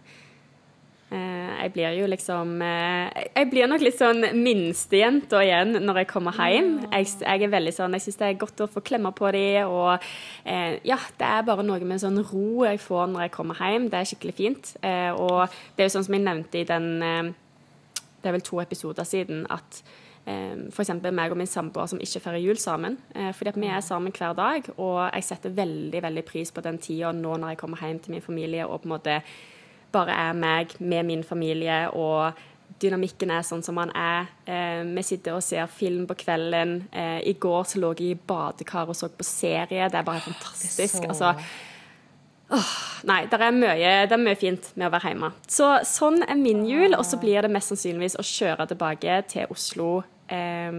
Eh, jeg blir jo liksom eh, Jeg blir nok litt sånn minstejenta igjen når jeg kommer hjem. Jeg, jeg er veldig sånn, jeg syns det er godt å få klemme på dem, og eh, ja, det er bare noe med sånn ro jeg får når jeg kommer hjem. Det er skikkelig fint. Og det er jo sånn som jeg nevnte i den Det er vel to episoder siden at F.eks. meg og min samboer som ikke feirer jul sammen. Fordi at vi er sammen hver dag, og jeg setter veldig veldig pris på den tida nå når jeg kommer hjem til min familie og på en måte bare er meg med min familie, og dynamikken er sånn som den er. Eh, vi sitter og ser film på kvelden. Eh, I går så lå jeg i badekar og så på serie. Det er bare fantastisk. så- Altså, Nei, det er, mye, det er mye fint med å være hjemme. Så sånn er min jul, og så blir det mest sannsynligvis å kjøre tilbake til Oslo eh,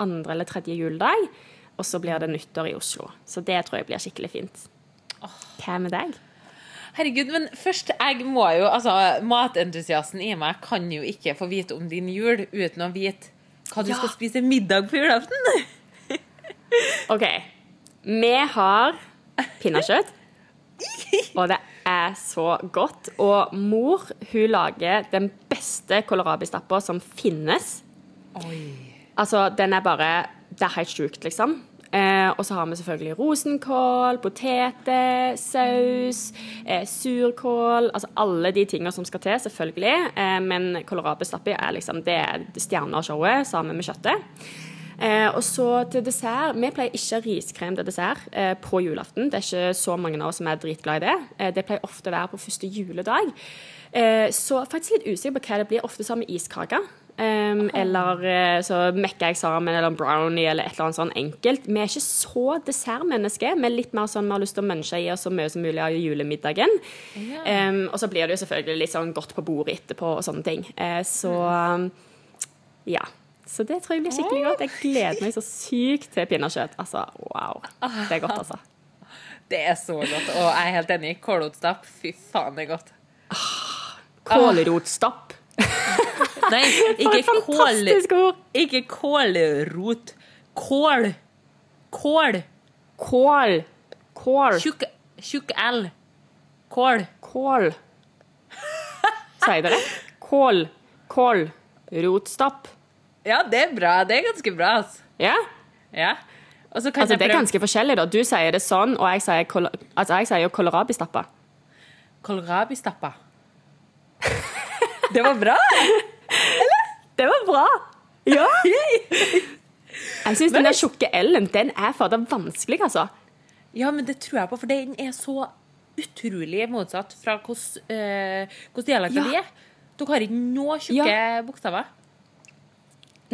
andre eller tredje juledag. Og så blir det nyttår i Oslo. Så det tror jeg blir skikkelig fint. Hva med deg? Herregud, men først, jeg må jo Altså, matentusiasten i meg kan jo ikke få vite om din jul uten å vite hva du Ja. skal spise middag på julaften. OK. Vi har pinnekjøtt. Og det er så godt. Og mor hun lager den beste kålrabistappa som finnes. Oi. Altså, den er bare Det er helt sjukt, liksom. Eh, og så har vi selvfølgelig rosenkål, poteter, saus, eh, surkål Altså alle de tingene som skal til, selvfølgelig. Eh, men kålrabistappa er liksom det er stjerna showet sammen med kjøttet. Eh, og så til dessert Vi pleier ikke riskrem til dessert eh, på julaften. Det er ikke så mange av oss som er dritglad i det. Eh, det pleier ofte å være på første juledag. Så faktisk litt usikker på hva det blir. Ofte sammen med iskake. Um, eller eh, så mekker jeg sammen, eller en brownie, eller et eller annet sånn enkelt. Vi er ikke så dessertmennesker. Vi er litt mer sånn vi har lyst til å munche i oss så mye som mulig av julemiddagen. Um, og så blir det jo selvfølgelig litt sånn godt på bordet etterpå og sånne ting. Uh, så um, ja. Så det tror jeg blir skikkelig godt. Jeg gleder meg så sykt til pinnekjøtt. Altså, wow. Det er godt, altså. Det er så godt. Og jeg er helt enig. Kålrotstapp, fy faen, det er godt. Kålrotstapp. Nei, ikke kål... Ikke kålrot. Kål. Kål. Kål. Kål. Tjukk L. Kål. Kål. Sier dere? Kål. Kål. Rotstopp. Ja, det er bra. Det er ganske bra, altså. Ja? Ja. Og så kan Altså, det er ganske forskjellig, da. Du sier det sånn, og jeg sier, kol altså, jeg sier kålrabistappa. kålrabistappa. Det var bra! Det var bra! Ja! Jeg syns den der tjukke L-en, den er fader vanskelig, altså. Ja, men det tror jeg på, for den er så utrolig motsatt fra hvordan uh, hvordan Ja. de er. Dere har ikke noe tjukke bokstaver.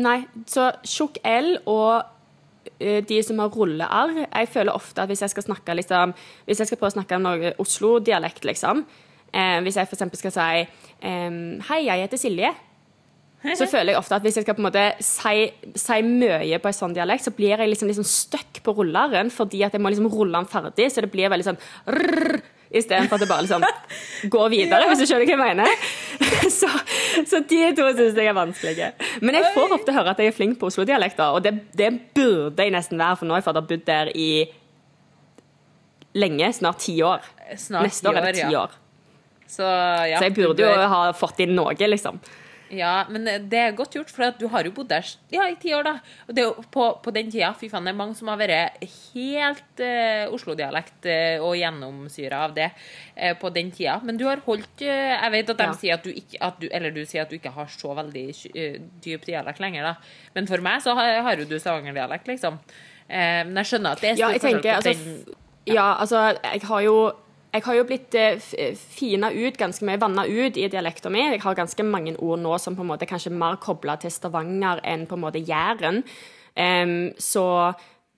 Nei, så tjukk L og uh, de som har rullearr Jeg føler ofte at hvis jeg skal snakke liksom, Hvis jeg skal prøve å snakke noe Oslo-dialekt, liksom uh, Hvis jeg f.eks. skal si um, Hei, jeg heter Silje. Så føler jeg ofte at hvis jeg skal på en måte si, si mye på en sånn dialekt, så blir jeg liksom, liksom stuck på rulleren fordi at jeg må liksom rulle den ferdig, så det blir veldig sånn rrr, istedenfor at det bare liksom går videre, hvis du skjønner hva jeg mener. Så, så de to syns jeg er vanskelige. Men jeg får ofte høre at jeg er flink på Oslo-dialekter, og det, det burde jeg nesten være, for nå har jeg fått bodd der i lenge, snart ti år. Snart Neste år er det ti år. Så, ja, Så jeg burde jo ha fått inn noe, liksom. Ja, men det er godt gjort, for at du har jo bodd der ja, i ti år, da. Og det er jo på, på den tida, fy faen, det er mange som har vært helt eh, Oslo-dialekt eh, og gjennomsyra av det eh, på den tida. Men du har holdt eh, Jeg vet at de Ja. sier at du ikke at du, Eller du sier at du ikke har så veldig eh, dyp dialekt lenger, da. Men for meg så har, har jo du stavangerdialekt, liksom. Eh, men jeg skjønner at det er stor ja, forskjell på altså, den ja. ja, altså, jeg har jo jeg har jo blitt eh, fina ut, ganske mye vanna ut i dialekten min. Jeg har ganske mange ord nå som på en måte er kanskje mer kobla til Stavanger enn på en måte Jæren. Um, så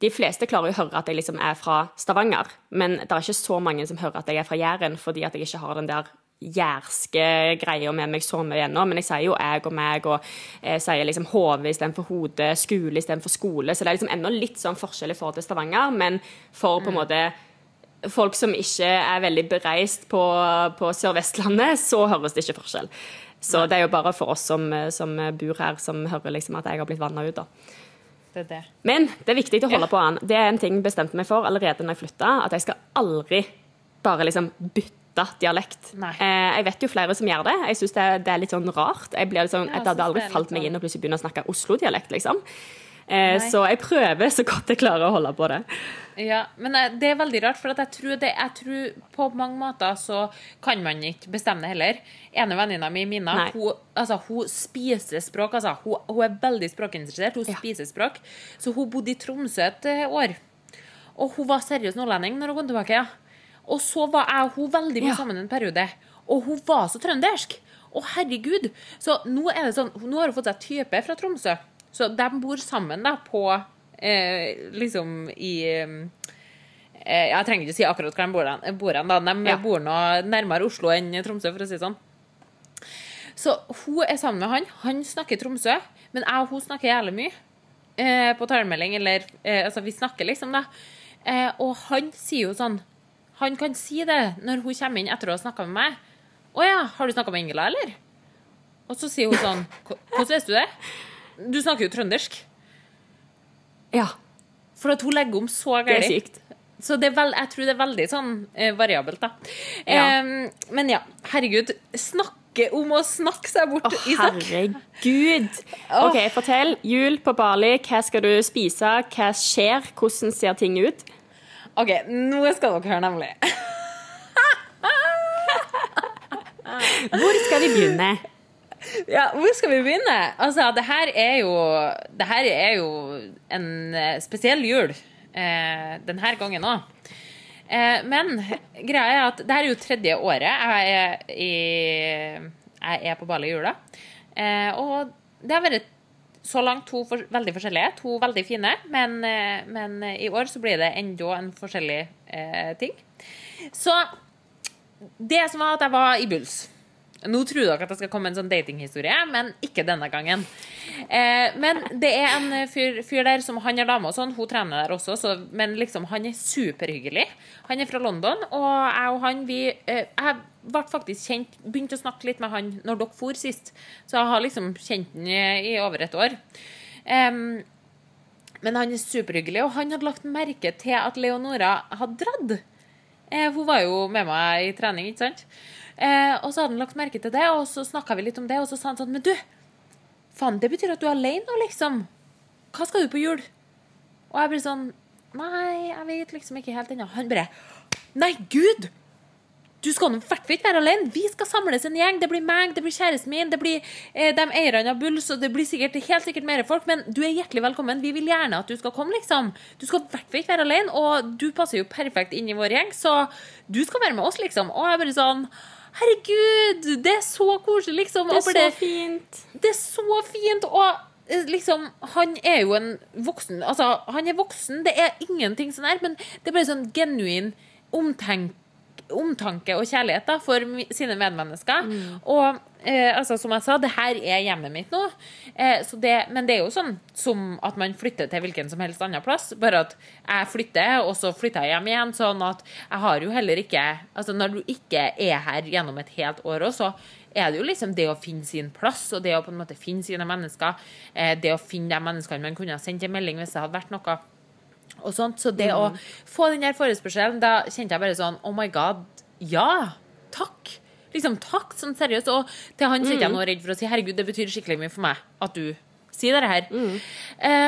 de fleste klarer jo å høre at jeg liksom er fra Stavanger, men det er ikke så mange som hører at jeg er fra Jæren, fordi at jeg ikke har den der jærske greia med meg så mye ennå. Men jeg sier jo jeg og meg, og jeg sier liksom hode istedenfor hode, skole istedenfor skole. Så det er liksom ennå litt sånn forskjell i forhold til Stavanger, men for på en måte folk som ikke er veldig bereist på, på Sør-Vestlandet, så høres det ikke forskjell. Så det er jo bare for oss som, som bor her, som hører liksom at jeg har blitt vanna ut. da. Det det. Men det er viktig å holde på an. Det er en ting jeg bestemte meg for allerede når jeg flytta, at jeg skal aldri bare liksom bytte dialekt. Eh, jeg vet jo flere som gjør det. Jeg syns det, det er litt sånn rart. Jeg blir litt sånn, Ja, jeg hadde aldri falt meg sånn- inn og plutselig begynne å snakke Oslo-dialekt, liksom. Eh, så jeg prøver så godt jeg klarer å holde på det. Ja, men eh, det er veldig rart, for jeg tror, det, jeg tror på mange måter så kan man ikke bestemme det heller. Ene venninna mi, Mina, Nei. hun, altså, hun spiser språk. Altså. Hun, hun er veldig språkinteressert. Hun Ja. spiser språk. Så hun bodde i Tromsø et eh, år. Og hun var seriøs nordlending når hun kom tilbake. ja. Og så var jeg og hun veldig mye Ja. sammen en periode. Og hun var så trøndersk. Å, herregud. Så nå er det sånn, nå har hun fått seg type fra Tromsø. Så de bor sammen da på eh, Liksom i eh, Jeg trenger ikke si akkurat hvor de bor, da. De Ja. bor nå nærmere Oslo enn Tromsø, for å si det sånn. Så hun er sammen med han. Han snakker Tromsø, men jeg og hun snakker jævlig mye eh, på talemelding. Eller eh, altså, vi snakker liksom, da. Eh, og han sier jo sånn Han kan si det når hun kommer inn etter å ha snakka med meg. 'Å ja, har du snakka med Ingela, eller?' Og så sier hun sånn 'Hvordan vet du det?' Du snakker jo trøndersk. Ja, For at hun legger om så det er sykt. Så det er vel, jeg tror det er veldig sånn eh, variabelt, da. Ja. Em, men ja, herregud. Snakke om å snakke seg bort, Å, Isak. herregud. OK, fortell. Jul på Bali. Hva skal du spise? Hva skjer? Hvordan ser ting ut? OK, nå skal dere høre, nemlig. Hvor skal vi begynne? Ja, Hvor skal vi begynne? Altså, det her er jo, det her er jo en eh, spesiell jul eh, denne gangen òg. Eh, men greia er at det her er jo tredje året jeg er, i, jeg er på Bali i jula. Eh, og det har vært så langt to for, veldig forskjellige. To veldig fine. Men, eh, men i år så blir det enda en forskjellig eh, ting. Så det som var at jeg var i Bulls. Nå tror dere at det skal komme en sånn datinghistorie, men ikke denne gangen. Eh, men det er en fyr, fyr der som Han er dame og sånn, hun trener der også, så, men liksom, han er superhyggelig. Han er fra London, og jeg og han vi eh, Jeg ble faktisk kjent Begynte å snakke litt med han når dere for sist, så jeg har liksom kjent han i, over et år. Em, Men han er superhyggelig, og han hadde lagt merke til at Leonora hadde dratt. Eh, hun var jo med meg i trening, ikke sant? Eh, og så hadde han lagt merke til det, og så snakka vi litt om det, og så sa han sånn Men du, faen, det betyr at du er alene nå, liksom. Hva skal du på jul? Og jeg blir sånn Nei, jeg vet liksom ikke helt ennå. Han bare Nei, gud! Du skal nå i hvert fall ikke være alene. Vi skal samles en gjeng. Det blir meg, det blir kjæresten min, det blir eh, de eierne av Bulls, og det blir sikkert, helt sikkert mer folk. Men du er hjertelig velkommen. Vi vil gjerne at du skal komme, liksom. Du skal i hvert fall ikke være alene, og du passer jo perfekt inn i vår gjeng, så du skal være med oss, liksom. Og jeg bare sånn Herregud, det er så koselig, liksom. Det er så det, fint. det er så fint. Og eh, liksom, han er jo en voksen Altså, han er voksen, det er ingenting sånn her, men det er bare sånn genuin omtenk, omtanke og kjærlighet da, for sine medmennesker. Og eh, altså, som jeg sa, det her er hjemmet mitt nå. Eh, så det, men det er jo sånn som at man flytter til hvilken som helst annen plass. Bare at jeg flytter, og så flytter jeg hjem igjen. Sånn at jeg har jo heller ikke Altså, når du ikke er her gjennom et helt år også, er det jo liksom det å finne sin plass, og det å på en måte finne sine mennesker. Eh, det å finne de menneskene man kunne ha sendt en melding hvis det hadde vært noe. Og sånt. Så det å få den der forespørselen, da kjente jeg bare sånn Oh my God, ja! Takk! Liksom takk, sånn seriøst. Og til han så er jeg nå redd for å si herregud, det betyr skikkelig mye for meg at du sier dette her.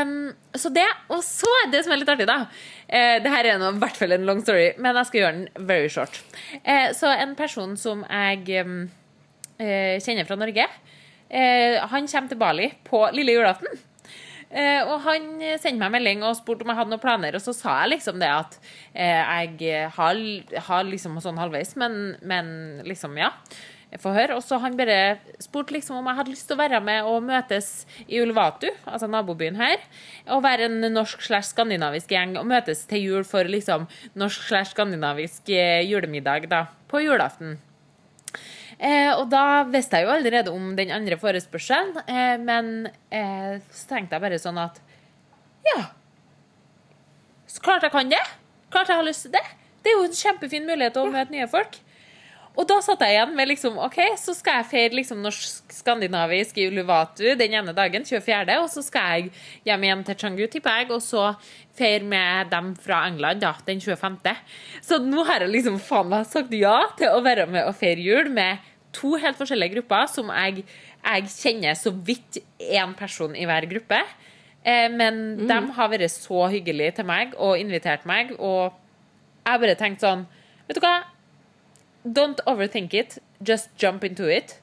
Um, så det, og så det som er litt artig, da. Uh, det her er nå i hvert fall en long story, men jeg skal gjøre den very short. Uh, så en person som jeg um, uh, kjenner fra Norge. Han kommer til Bali på lille julaften. Eh, og han sendte meg melding og spurte om jeg hadde noen planer, og så sa jeg liksom det at eh, jeg har, har liksom sånn halvveis, men, men liksom, ja. Og så han bare spurte liksom om jeg hadde lyst til å være med og møtes i Ulvatu, altså nabobyen her, og være en norsk slash skandinavisk gjeng og møtes til jul for liksom norsk slash skandinavisk eh, julemiddag da, på julaften. Eh, og da visste jeg jo allerede om den andre forespørselen, eh, men eh, så tenkte jeg bare sånn at Ja. Så klart jeg kan det. Klart jeg har lyst til det. Det er jo en kjempefin mulighet til å møte nye folk. Og da satt jeg igjen med liksom, OK, så skal jeg feire liksom norsk-skandinavisk i Uluvatu den ene dagen, 24., og så skal jeg hjem igjen til Changu, tipper jeg, og så feire med dem fra England da, den 25. Så nå har jeg liksom faen meg sagt ja til å være med og feire jul med to helt forskjellige grupper som jeg, jeg kjenner så vidt én person i hver gruppe. Eh, men de har vært så hyggelige til meg og invitert meg, og jeg har bare tenkt sånn Vet du hva? Don't overthink it. Just jump into it.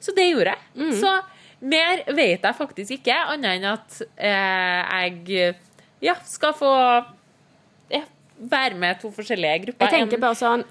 Så det gjorde jeg. Så mer vet jeg faktisk ikke, annet enn at eh, jeg ja, skal få ja, være med to forskjellige grupper. Jeg tenker bare sånn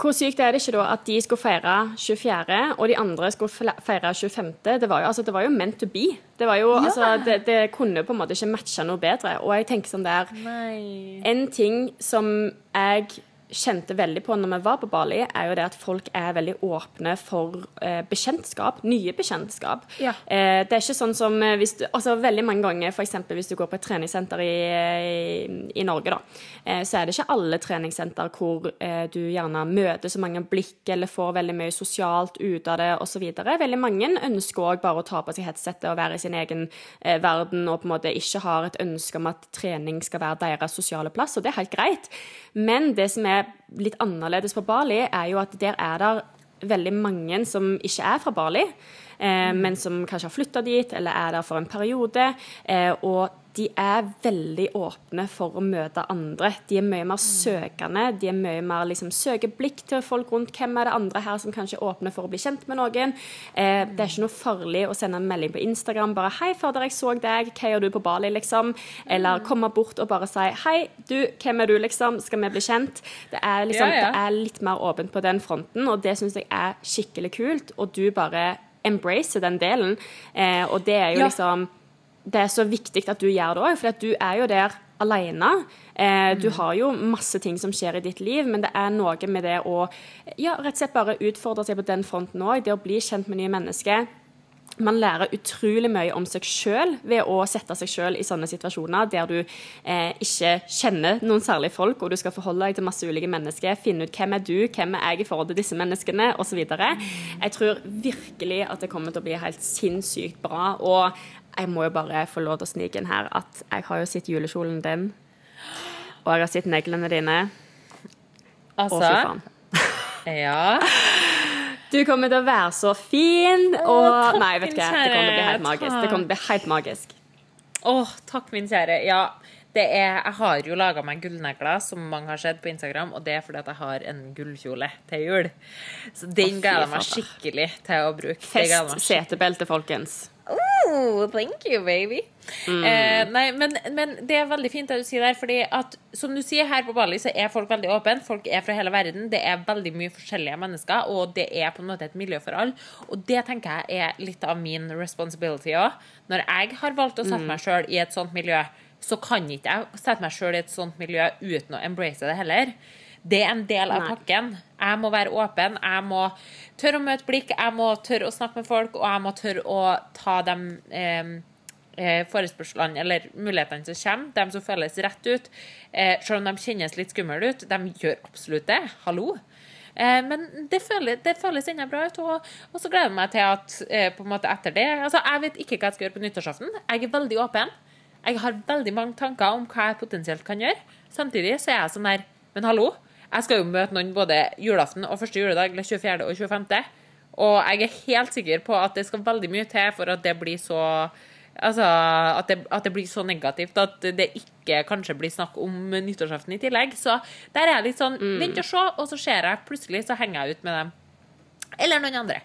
Hvor sykt er det ikke da at de skulle feire 24., og de andre skulle feire 25.? Det var jo, altså, det var jo meant to be. Det, var jo, altså, det, det kunne på en måte ikke matcha noe bedre. Og jeg tenker sånn der Nei. En ting som jeg kjente veldig på når vi var på Bali, er jo det at folk er veldig åpne for eh, bekjentskap. Nye bekjentskap. Ja. Eh, det er ikke sånn som eh, hvis du, altså Veldig mange ganger, f.eks. hvis du går på et treningssenter i, i, i Norge, da, eh, så er det ikke alle treningssenter hvor eh, du gjerne møter så mange blikk eller får veldig mye sosialt ut av det osv. Veldig mange ønsker òg bare å ta på seg headsetet og være i sin egen eh, verden og på en måte ikke har et ønske om at trening skal være deres sosiale plass, og det er helt greit. Men det som er litt annerledes på Bali, er jo at der er det veldig mange som ikke er fra Bali, eh, men som kanskje har flytta dit, eller er der for en periode. Eh, og de er veldig åpne for å møte andre. De er mye mer søkende. De er mye mer liksom, søker blikk til folk rundt. Hvem er det andre her som kanskje er åpne for å bli kjent med noen? Eh, det er ikke noe farlig å sende en melding på Instagram bare 'Hei, fader, jeg så deg. Hva gjør du på Bali?' liksom. Eller komme bort og bare si 'Hei, du, hvem er du?' liksom. Skal vi bli kjent? Det er, liksom, Ja, ja. Det er litt mer åpent på den fronten, og det syns jeg er skikkelig kult. Og du bare embracer den delen. Eh, og det er jo Ja. liksom det er så viktig at du gjør det òg, for du er jo der alene. Eh, du har jo masse ting som skjer i ditt liv, men det er noe med det å ja, rett og slett bare utfordre seg på den fronten òg. Det å bli kjent med nye mennesker. man lærer utrolig mye om seg sjøl ved å sette seg sjøl i sånne situasjoner der du eh, ikke kjenner noen særlig folk, og du skal forholde deg til masse ulike mennesker, finne ut hvem er du, hvem er jeg i forhold til disse menneskene, osv. Jeg tror virkelig at det kommer til å bli helt sinnssykt bra. Og jeg må jo bare få lov til å snike inn her at jeg har jo sett julekjolen din, og jeg har sett neglene dine. Altså, Å, fy faen. Ja. Du kommer til å være så fin, og takk, Nei, vet du hva, det kommer til å bli helt magisk. Det kommer til å bli helt magisk. Åh, takk, min kjære. Ja, det er, jeg har jo laga meg gullnegler, som mange har sett på Instagram, og det er fordi at jeg har en gullkjole til jul. Så den gleder jeg meg skikkelig til å bruke. Fest setebelte, folkens. Oh, thank you, baby. Mm. Eh, nei, men, men det er veldig fint det du sier der, fordi at som du sier, her på Bali så er folk veldig åpne. Folk er fra hele verden. Det er veldig mye forskjellige mennesker, og det er på en måte et miljø for alle. Og det tenker jeg er litt av min responsibility òg. Når jeg har valgt å sette meg sjøl i et sånt miljø, så kan ikke jeg sette meg sjøl i et sånt miljø uten å embrace det heller. Det er en del av Nei. pakken. Jeg må være åpen. Jeg må tørre å møte blikk, jeg må tørre å snakke med folk, og jeg må tørre å ta de eh, eh, forespørslene eller mulighetene som kommer, de som føles rett ut. Eh, selv om de kjennes litt skumle ut. De gjør absolutt det. Hallo. Eh, men det føles, det føles ennå bra ut, og, og så gleder jeg meg til at eh, på en måte etter det altså Jeg vet ikke hva jeg skal gjøre på nyttårsaften. Jeg er veldig åpen. Jeg har veldig mange tanker om hva jeg potensielt kan gjøre. Samtidig så er jeg sånn der Men hallo, jeg skal jo møte noen både julaften og første juledag, eller 24. og 25. Og jeg er helt sikker på at det skal veldig mye til for at det blir så Altså, at det, at det blir så negativt at det ikke kanskje blir snakk om nyttårsaften i tillegg. Så der er jeg litt sånn Vent og se, og så ser jeg plutselig, så henger jeg ut med dem. Eller noen andre.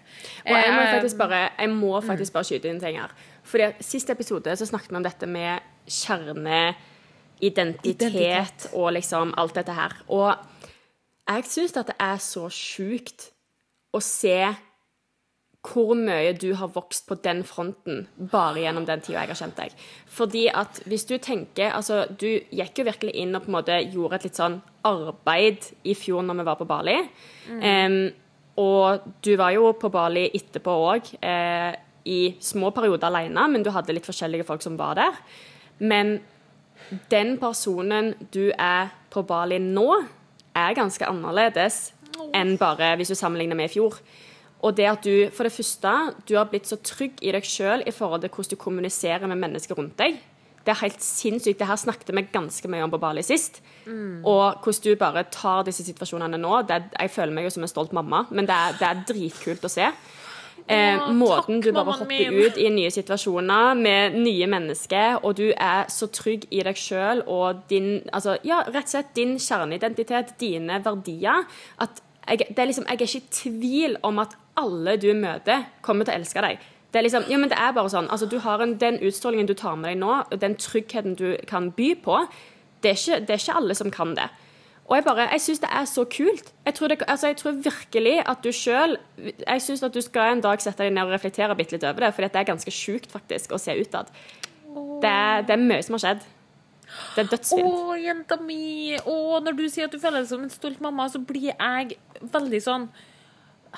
Og jeg må Eh, faktisk bare, jeg må faktisk bare skyte inn ting her. Fordi at Sist episode så snakket vi om dette med kjerneidentitet Identitet. og liksom alt dette her. Og jeg syns at det er så sjukt å se hvor mye du har vokst på den fronten bare gjennom den tida jeg har kjent deg. Fordi at hvis du tenker Altså, du gikk jo virkelig inn og på en måte gjorde et litt sånn arbeid i fjor når vi var på Bali. Em, og du var jo på Bali etterpå òg, eh, i små perioder alene, men du hadde litt forskjellige folk som var der. Men den personen du er på Bali nå, er ganske annerledes enn bare hvis du sammenligner med i fjor. Og det at du, for det første, du har blitt så trygg i deg sjøl i forhold til hvordan du kommuniserer med mennesker rundt deg. Det er helt sinnssykt. Det her snakket vi ganske mye om på Bali sist. Og hvordan du bare tar disse situasjonene nå. Det er, jeg føler meg jo som en stolt mamma, men det er, det er dritkult å se. Eh, måten takk, du bare hopper min. ut i nye situasjoner med nye mennesker, og du er så trygg i deg sjøl og din altså, ja, rett og slett din kjerneidentitet, dine verdier, at jeg, det er liksom, jeg er ikke i tvil om at alle du møter, kommer til å elske deg. Det er liksom, ja, men det er bare sånn, altså, du har en, Den utstrålingen du tar med deg nå, den tryggheten du kan by på, det er ikke, det er ikke alle som kan det. Og jeg bare, jeg syns det er så kult. Jeg tror, det, altså jeg tror virkelig at du sjøl Jeg syns at du skal en dag sette deg ned og reflektere bitte litt over det, for det er ganske sjukt faktisk å se utad. Det, det er mye som har skjedd. Det er Å, dødsfint. jenta mi! Å, når du sier at du føler deg som en stolt mamma, så blir jeg veldig sånn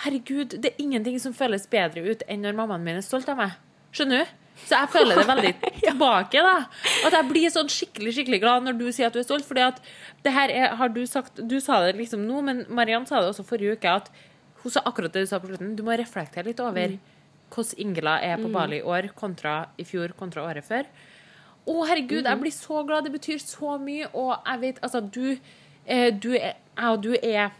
Herregud, det er ingenting som føles bedre ut enn når mammaen min er stolt av meg. Skjønner du? Så jeg føler det veldig tilbake, da. At jeg blir sånn skikkelig skikkelig glad når du sier at du er stolt. Fordi at det her er, har du sagt Du sa det liksom nå, men Mariann sa det også forrige uke, at hun sa akkurat det du sa på slutten. Du må reflektere litt over hvordan Ingela er på Bali i år kontra i fjor kontra året før. Å, herregud, jeg blir så glad. Det betyr så mye. Og jeg vet Altså, du, eh, du er Jeg og du er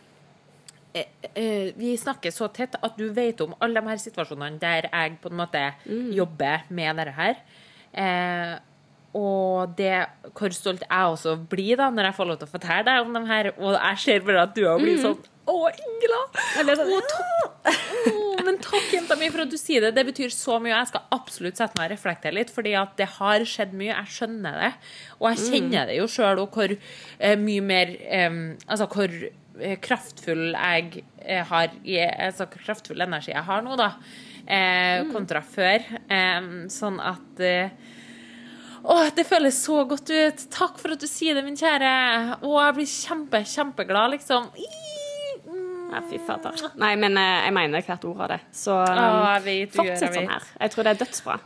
Vi snakker så tett at du vet om alle de her situasjonene der jeg på en måte jobber med dette her. Eh, og det, hvor stolt jeg også blir da når jeg får lov til å fortelle deg om dem her. Og jeg ser bare at du òg blir sånn Å, Ingela! Å, takk. Å, men takk, jenta mi, for at du sier det. Det betyr så mye. Jeg skal absolutt sette meg og reflektere litt, fordi at det har skjedd mye. Jeg skjønner det. Og jeg kjenner det jo sjøl, og hvor eh, mye mer eh, Altså hvor eh, kraftfull jeg eh, har i Altså kraftfull energi jeg har nå, da. Eh, kontra før. Eh, sånn at eh, å, det føles så godt ut. Takk for at du sier det, min kjære. Å, jeg blir kjempe, kjempeglad, liksom. Mm, fy fader. Nei, men eh, jeg mener hvert ord av det. Så um, vet, du gjør, fortsett sånn her. Jeg tror det er dødsbra.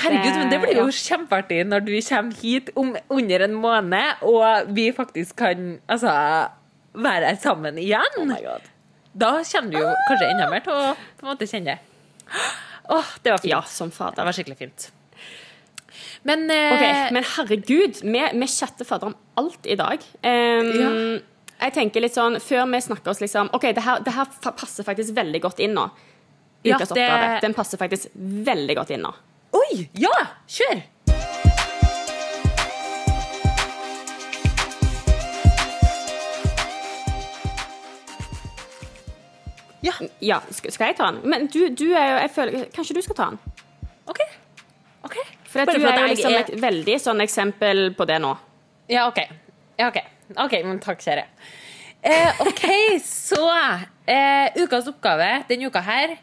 Herregud, men det blir jo ja. kjempeartig når du kommer hit om under en måned, og vi faktisk kan altså, være sammen igjen. Oh. Da kjenner du jo kanskje enda mer til å på en måte kjenne det. Oh, det var fint. Ja, som Det var skikkelig fint. Men, eh, okay, Men herregud, vi, vi chatter fader om alt i dag. Um, Ja. Jeg tenker litt sånn, Før vi snakker oss liksom OK, det her, det her passer faktisk veldig godt inn nå. Ja, det- oppgave. Den passer faktisk veldig godt inn nå. Oi! Ja! Kjør! Ja, Ja, skal, jeg ta den? Men du, du er jo jeg føler, Kanskje du skal ta den? OK. Ok. For du er jo liksom er- et veldig sånn eksempel på det nå. Ja, OK. Ja, ok, Ok, men takk, kjære. Eh, OK, så eh, Ukas oppgave denne uka her,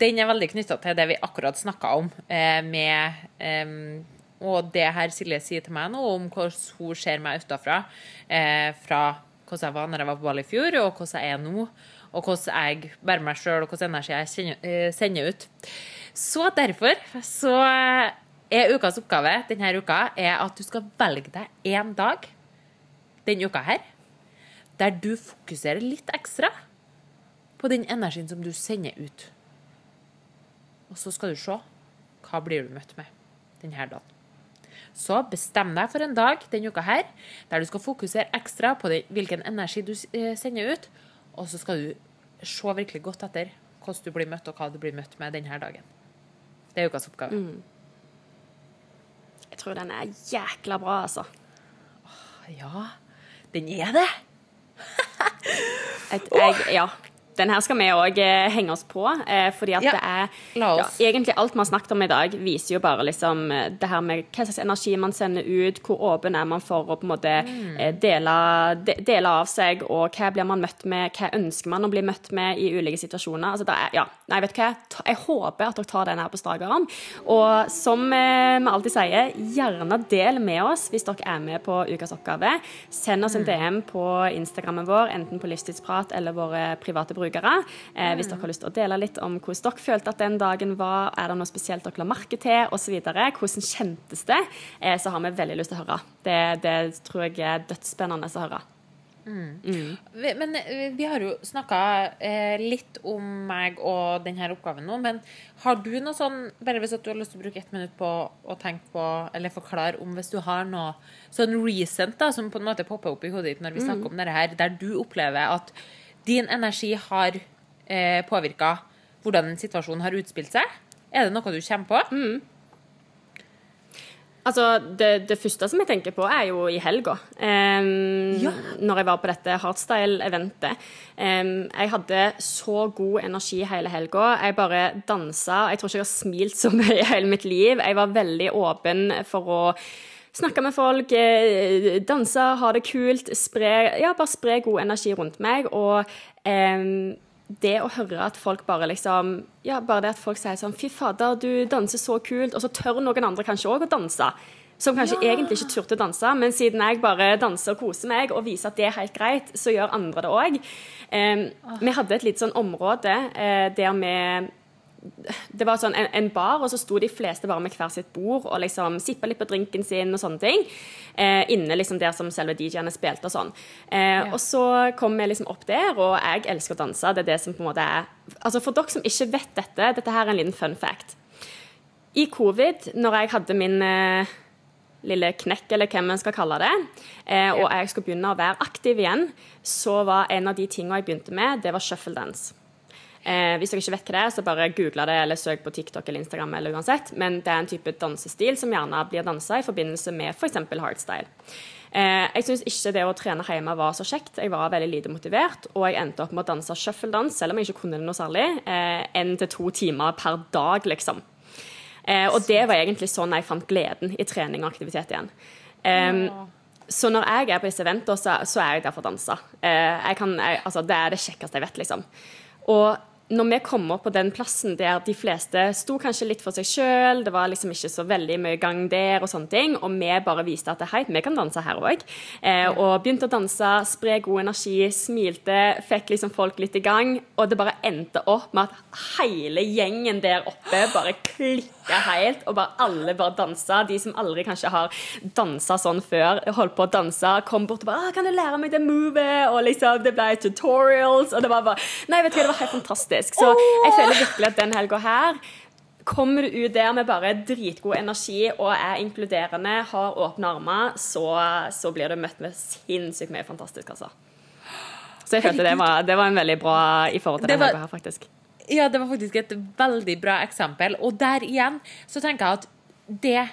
den er veldig knytta til det vi akkurat snakka om eh, med Og det her Silje sier til meg nå, om hvordan hun ser meg utafra. Eh, fra hvordan jeg var når jeg var på ball i fjor, og hvordan jeg er nå. Og hvordan jeg bærer meg sjøl, og hvordan energi jeg eh, sender ut. Så derfor så er ukas oppgave denne uka er at du skal velge deg én dag denne uka her, der du fokuserer litt ekstra på den energien som du sender ut. Og så skal du se hva blir du møtt med denne dagen. Så bestem deg for en dag denne uka her, der du skal fokusere ekstra på den, hvilken energi du eh, sender ut, og så skal du se virkelig godt etter hvordan du blir møtt, og hva du blir møtt med denne dagen. Det er ukas oppgave. Jeg tror den er jækla bra, altså. Ja, den er det. Et, jeg, ja. Den her skal vi òg eh, henge oss på, eh, fordi at Ja, det er ja. Egentlig alt vi har snakket om i dag, viser jo bare liksom eh, det her med hva slags energi man sender ut, hvor åpen er man for å på en måte Mm. dele, de, dele av seg, og hva blir man møtt med, hva ønsker man å bli møtt med i ulike situasjoner. Altså, er, ja, nei, vet du hva? Jeg håper at dere tar den her på strak arm. Og som vi alltid sier, gjerne del med oss hvis dere er med på ukas oppgave. Send oss en DM på Instagrammen vår, enten på Livstidsprat eller våre private brukere. Eh, hvis dere har lyst til å dele litt om hvordan dere følte at den dagen var, er det noe spesielt dere la merke til, osv. Hvordan kjentes det? Eh, så har vi veldig lyst til å høre. Det, det tror jeg er dødsspennende å høre. Vi- Men eh, vi har jo snakka eh, litt om meg og denne oppgaven nå, men har du noe sånn Bare hvis at du har lyst til å bruke ett minutt på å tenke på, eller forklare om hvis du har noe sånn recent da, som på en måte popper opp i hodet ditt når vi snakker om dette her, der du opplever at din energi har eh, påvirka hvordan situasjonen situasjon har utspilt seg? Er det noe du kommer på? Altså, det, det første som jeg tenker på, er jo i helga. Um, Ja. Når jeg var på dette hardstyle-eventet. Um, jeg hadde så god energi hele helga. Jeg bare dansa. Jeg tror ikke jeg har smilt så mye i hele mitt liv. Jeg var veldig åpen for å snakke med folk, eh, danse, ha det kult, spre, ja, bare spre god energi rundt meg. Og eh, det å høre at folk bare liksom Ja, bare det at folk sier sånn Fy fader, du danser så kult. Og så tør noen andre kanskje òg å danse. Som kanskje egentlig ikke turte å danse, men siden jeg bare danser og koser meg og viser at det er helt greit, så gjør andre det òg. vi hadde et lite sånn område eh, der vi det var sånn en, en bar, og så sto de fleste bare med hver sitt bord og liksom sippa litt på drinken sin og sånne ting. Eh, inne liksom der som selve DJ-ene spilte og sånn. Eh, Og så kom vi liksom opp der, og jeg elsker å danse. Det er det som på en måte er Altså For dere som ikke vet dette, dette her er en liten fun fact. I covid, når jeg hadde min eh, lille knekk, eller hvem man skal kalle det, eh, og jeg skulle begynne å være aktiv igjen, så var en av de tingene jeg begynte med, det var shuffle dance. Eh, hvis dere ikke vet hva det er, så bare google det eller søk på TikTok eller Instagram. eller uansett, Men det er en type dansestil som gjerne blir dansa i forbindelse med f.eks. For hardstyle. Eh, jeg syns ikke det å trene hjemme var så kjekt. Jeg var veldig lite motivert, og jeg endte opp med å danse shuffle-dans, selv om jeg ikke kunne det noe særlig, én til to timer per dag, liksom. Eh, og det var egentlig sånn jeg fant gleden i trening og aktivitet igjen. Em, så når jeg er på disse eventene, så, så er jeg der for å danse. Eh, jeg kan, jeg, altså, det er det kjekkeste jeg vet, liksom. Og når vi kom opp på den plassen der de fleste sto kanskje litt for seg sjøl, det var liksom ikke så veldig mye gang der, og sånne ting, og vi bare viste at hei, vi kan danse her òg. Eh, og begynte å danse, spre god energi, smilte, fikk liksom folk litt i gang. Og det bare endte opp med at hele gjengen der oppe bare klikka helt, og bare alle bare dansa. De som aldri kanskje har dansa sånn før, holdt på å danse, kom bort og bare 'Kan du lære meg det movet?' Og liksom, det ble tutorials, og det var bare Nei, vet du hva, det var helt fantastisk. Så jeg føler virkelig at den helga her Kommer du ut der med bare dritgod energi og er inkluderende, har åpne armer, så, så blir du møtt med sinnssykt mye fantastisk, altså. Så jeg følte det var, det var en veldig bra i forhold til Det den var- helga her, faktisk. Ja, det var faktisk et veldig bra eksempel. Og der igjen så tenker jeg at det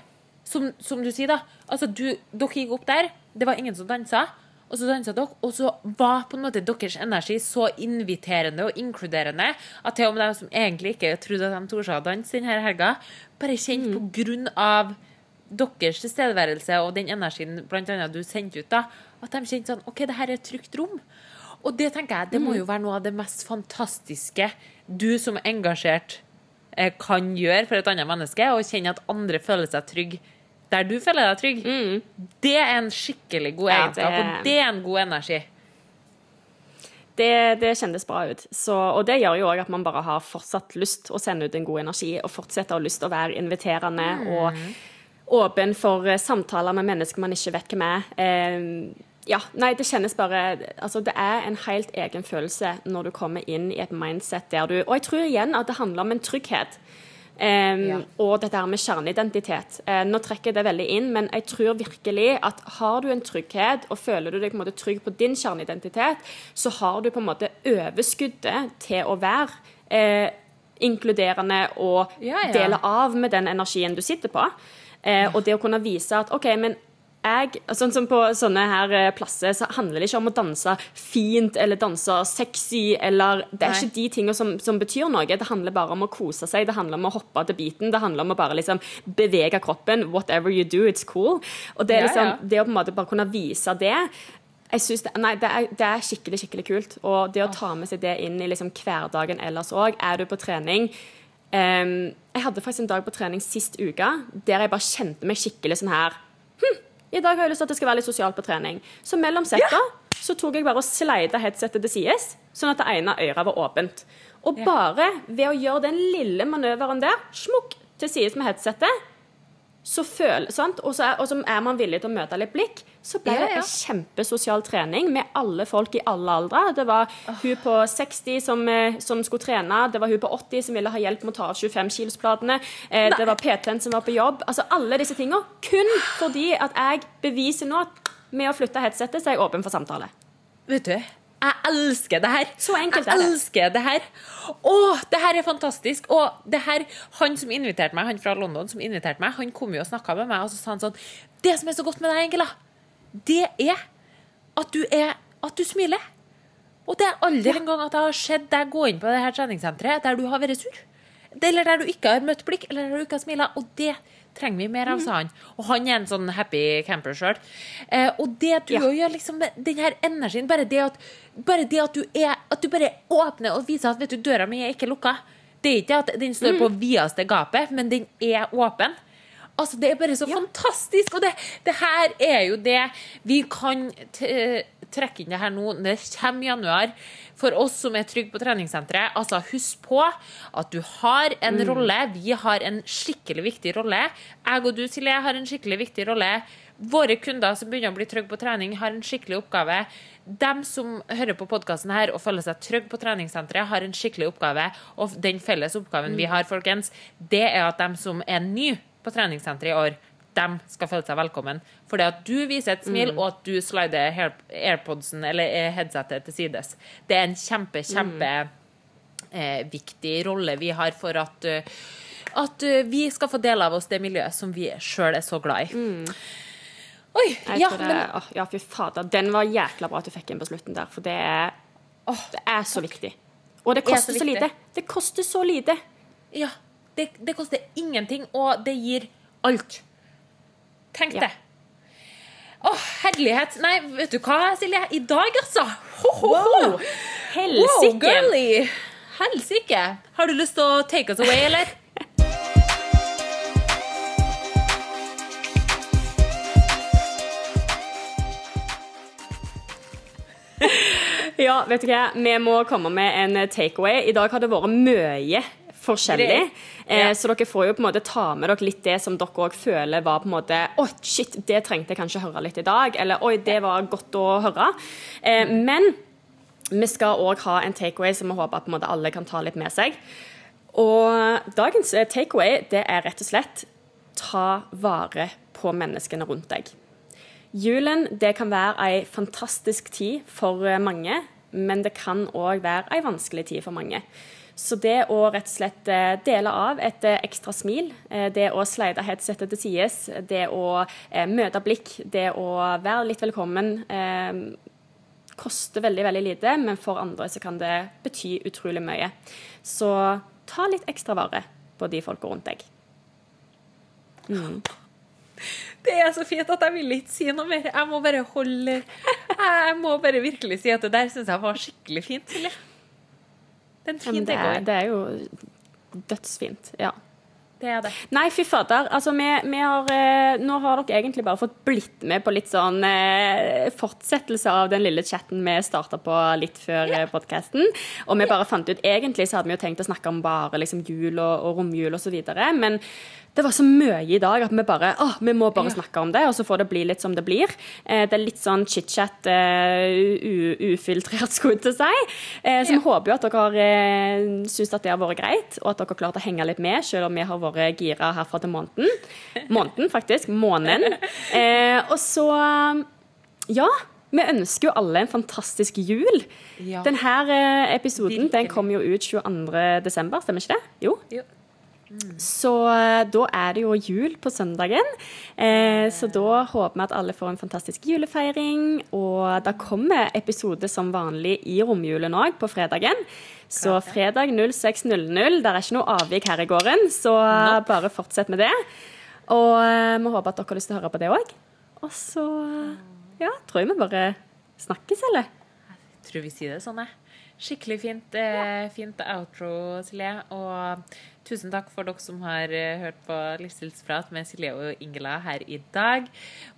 Som, som du sier, da. Altså, du, dere gikk opp der, det var ingen som dansa. Og så dansa dere, og så var på en måte deres energi så inviterende og inkluderende at til og med de som egentlig ikke trodde at de torde å danse denne helga, bare kjente på grunn av deres tilstedeværelse og den energien blant annet du sendte ut, da, at de kjente sånn OK, det her er et trygt rom. Og det tenker jeg, det må jo være noe av det mest fantastiske du som er engasjert eh, kan gjøre for et annet menneske, og kjenne at andre føler seg trygge der du føler deg trygg. Det er en skikkelig god Ja, egenskap, det- og det er en god energi. Det, det kjennes bra ut. Så, og det gjør jo òg at man bare har fortsatt lyst å sende ut en god energi, og fortsette å ha lyst til å være inviterende og åpen for samtaler med mennesker man ikke vet hvem er. Eh, ja, nei, det kjennes bare Altså, det er en helt egen følelse når du kommer inn i et mindset der du Og jeg tror igjen at det handler om en trygghet. Um, Ja. Og dette her med kjerneidentitet. Uh, nå trekker jeg det veldig inn, men jeg tror virkelig at har du en trygghet, og føler du deg på en måte trygg på din kjerneidentitet, så har du på en måte overskuddet til å være uh, inkluderende og Ja, ja. dele av med den energien du sitter på. Eh, og det å kunne vise at OK, men jeg, sånn som På sånne her eh, plasser så handler det ikke om å danse fint eller danse sexy. eller Det er Nei. ikke de tingene som, som betyr noe. Det handler bare om å kose seg, det handler om å hoppe til beaten. Det handler om å bare liksom bevege kroppen. Whatever you do, it's cool. Og det, er liksom, ja. det å på en måte bare kunne vise det jeg synes det, nei, det, er, det er skikkelig skikkelig kult. Og det å ta med seg det inn i liksom hverdagen ellers òg. Er du på trening um, Jeg hadde faktisk en dag på trening sist uke der jeg bare kjente meg skikkelig sånn her hm, I dag har jeg lyst til at det skal være litt sosialt på trening. Så mellom setta så tok jeg bare og sleida headsetet til sides, sånn at det ene øret var åpent. Og bare ved å gjøre den lille manøveren der, smukk til sides med headsetet, så føl, sant? Og, så er, og så er man villig til å møte litt blikk, så ble Ja, det ja. en kjempesosial trening med alle folk i alle aldre. Det var hun på 60 som, eh, som skulle trene, det var hun på 80 som ville ha hjelp med å ta av 25-kilosplatene, eh, det var PT-en som var på jobb. Altså alle disse tingene. Kun fordi at jeg beviser nå at med å flytte headsetet, så er jeg åpen for samtale. Vet du, jeg elsker det her. Så enkelt jeg er det. elsker det her. Å, det her er fantastisk. Og det her, han som inviterte meg, han fra London som inviterte meg, han kom jo og snakka med meg, og så sa han sånn Det som er så godt med deg, Angela, det er at du er At du smiler. Og det er aldri en gang at jeg har sett deg gå inn på det her treningssenteret der du har vært sur. Det- Eller der du ikke har møtt blikk, eller der du ikke har smila. Og det trenger vi mer av, sa han. Og han er en sånn happy camper sjøl. Eh, og det du Ja. gjør, liksom, den her energien, bare det at, bare det at du er At du bare åpner og viser at vet du, døra mi er ikke lukka. Det er ikke at den står på videste gapet, men den er åpen. Altså, Det er bare så fantastisk! Og det, det her er jo det vi kan t trekke inn det her nå når det kommer januar. For oss som er trygge på treningssenteret, altså husk på at du har en rolle. Vi har en skikkelig viktig rolle. Jeg og du, Silje, har en skikkelig viktig rolle. Våre kunder som begynner å bli trygge på trening, har en skikkelig oppgave. Dem som hører på podkasten her og føler seg trygge på treningssenteret, har en skikkelig oppgave. Og den felles oppgaven vi har, folkens, det er at dem som er nye på treningssenteret i år, dem skal føle seg velkommen. For det at du viser et smil, og at du slider airpodsen eller headsetet til sides. Det er en kjempe, kjempe eh, viktig rolle vi har for at, eh, at eh, vi skal få del av oss det miljøet som vi sjøl er så glad i. Oi, ja, det, men åh, ja, fy fader. Den var jækla bra at du fikk inn på slutten der, for det er, oh, det er så viktig. Og det Det er koster så så lite. Det koster så lite. ja, det, det koster ingenting, og det gir alt. Tenk Ja. det. Å, herlighet. Nei, vet du hva, Silje? I dag, altså. Ho, ho, ho. Wow, Helsike! girly. Helsike! Har du lyst til å take us away, eller? Ja, vet du hva? Vi må komme med en takeaway. I dag har det vært mye forskjellig. Eh. Så dere får jo på en måte ta med dere litt det som dere òg føler var på en måte Å, shit, det trengte jeg kanskje høre litt i dag. Eller oi, det var godt å høre. Eh, men vi skal òg ha en takeaway som vi håper at på en måte alle kan ta litt med seg. Og dagens eh, takeaway det er rett og slett ta vare på menneskene rundt deg. Julen det kan være ei fantastisk tid for eh, mange, men det kan òg være ei vanskelig tid for mange. Så det å rett og slett eh, dele av et eh, ekstra smil, eh, det å slide headsetet til sides, det å møte blikk, det å være litt velkommen koster veldig, veldig lite, men for andre så kan det bety utrolig mye. Så ta litt ekstra vare på de folka rundt deg. Det er så fint at jeg vil ikke si noe mer. Jeg må bare holde Jeg må bare virkelig si at det der syns jeg var skikkelig fint, Silje. Det er en fin det, er, det er jo dødsfint. Ja. Det er det. Nei, fy fader. Altså, vi, vi har, eh, nå har dere egentlig bare fått blitt med på litt sånn eh, fortsettelse av den lille chatten vi starta på litt før yeah. podkasten. Og vi bare fant ut Egentlig så hadde vi jo tenkt å snakke om bare liksom, jul og, og romjul videre, men det var så mye i dag at vi bare å, vi må bare snakke om det, og så får det bli litt som det blir. Eh, det er litt sånn chit-chat, eh, ufiltrert, skulle jeg til å si. Eh, så vi håper jo at dere har eh, syns at det har vært greit, og at dere har klart å henge litt med, selv om vi har vært gira herfra til måneden. Måneden, faktisk. Måneden. Eh, og så Ja. Vi ønsker jo alle en fantastisk jul. Ja. Denne episoden den kom jo ut 22. desember, stemmer ikke det? Jo. Jo. Så eh, da er det jo jul på søndagen. Eh, så da håper vi at alle får en fantastisk julefeiring. Og da kommer episode som vanlig i romjulen òg, på fredagen. Så fredag 06.00. Det er ikke noe avvik her i gården, så eh, bare fortsett med det. Og eh, vi håper at dere har lyst til å høre på det òg. Og så ja, tror jeg vi bare snakkes, eller? Jeg tror vi sier det sånn, jeg. Skikkelig fint, eh, fint outro, Silje. Og tusen takk for dere som har eh, hørt på Livsstilsprat med Silje og Ingela her i dag.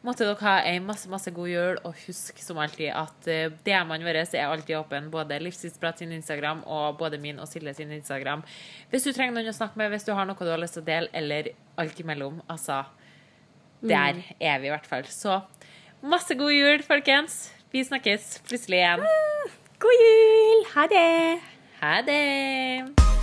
Måtte dere ha ei masse, masse god jul, og husk som alltid at eh, DM-ene våre er alltid åpne. Både Livsstilsprat sin Instagram og både min og Silje sin Instagram. Hvis du trenger noen å snakke med, hvis du har noe du har lyst til å dele, eller alt imellom, altså Der er vi i hvert fall. Så masse god jul, folkens. Vi snakkes plutselig igjen. God jul! Ha det! Ha det!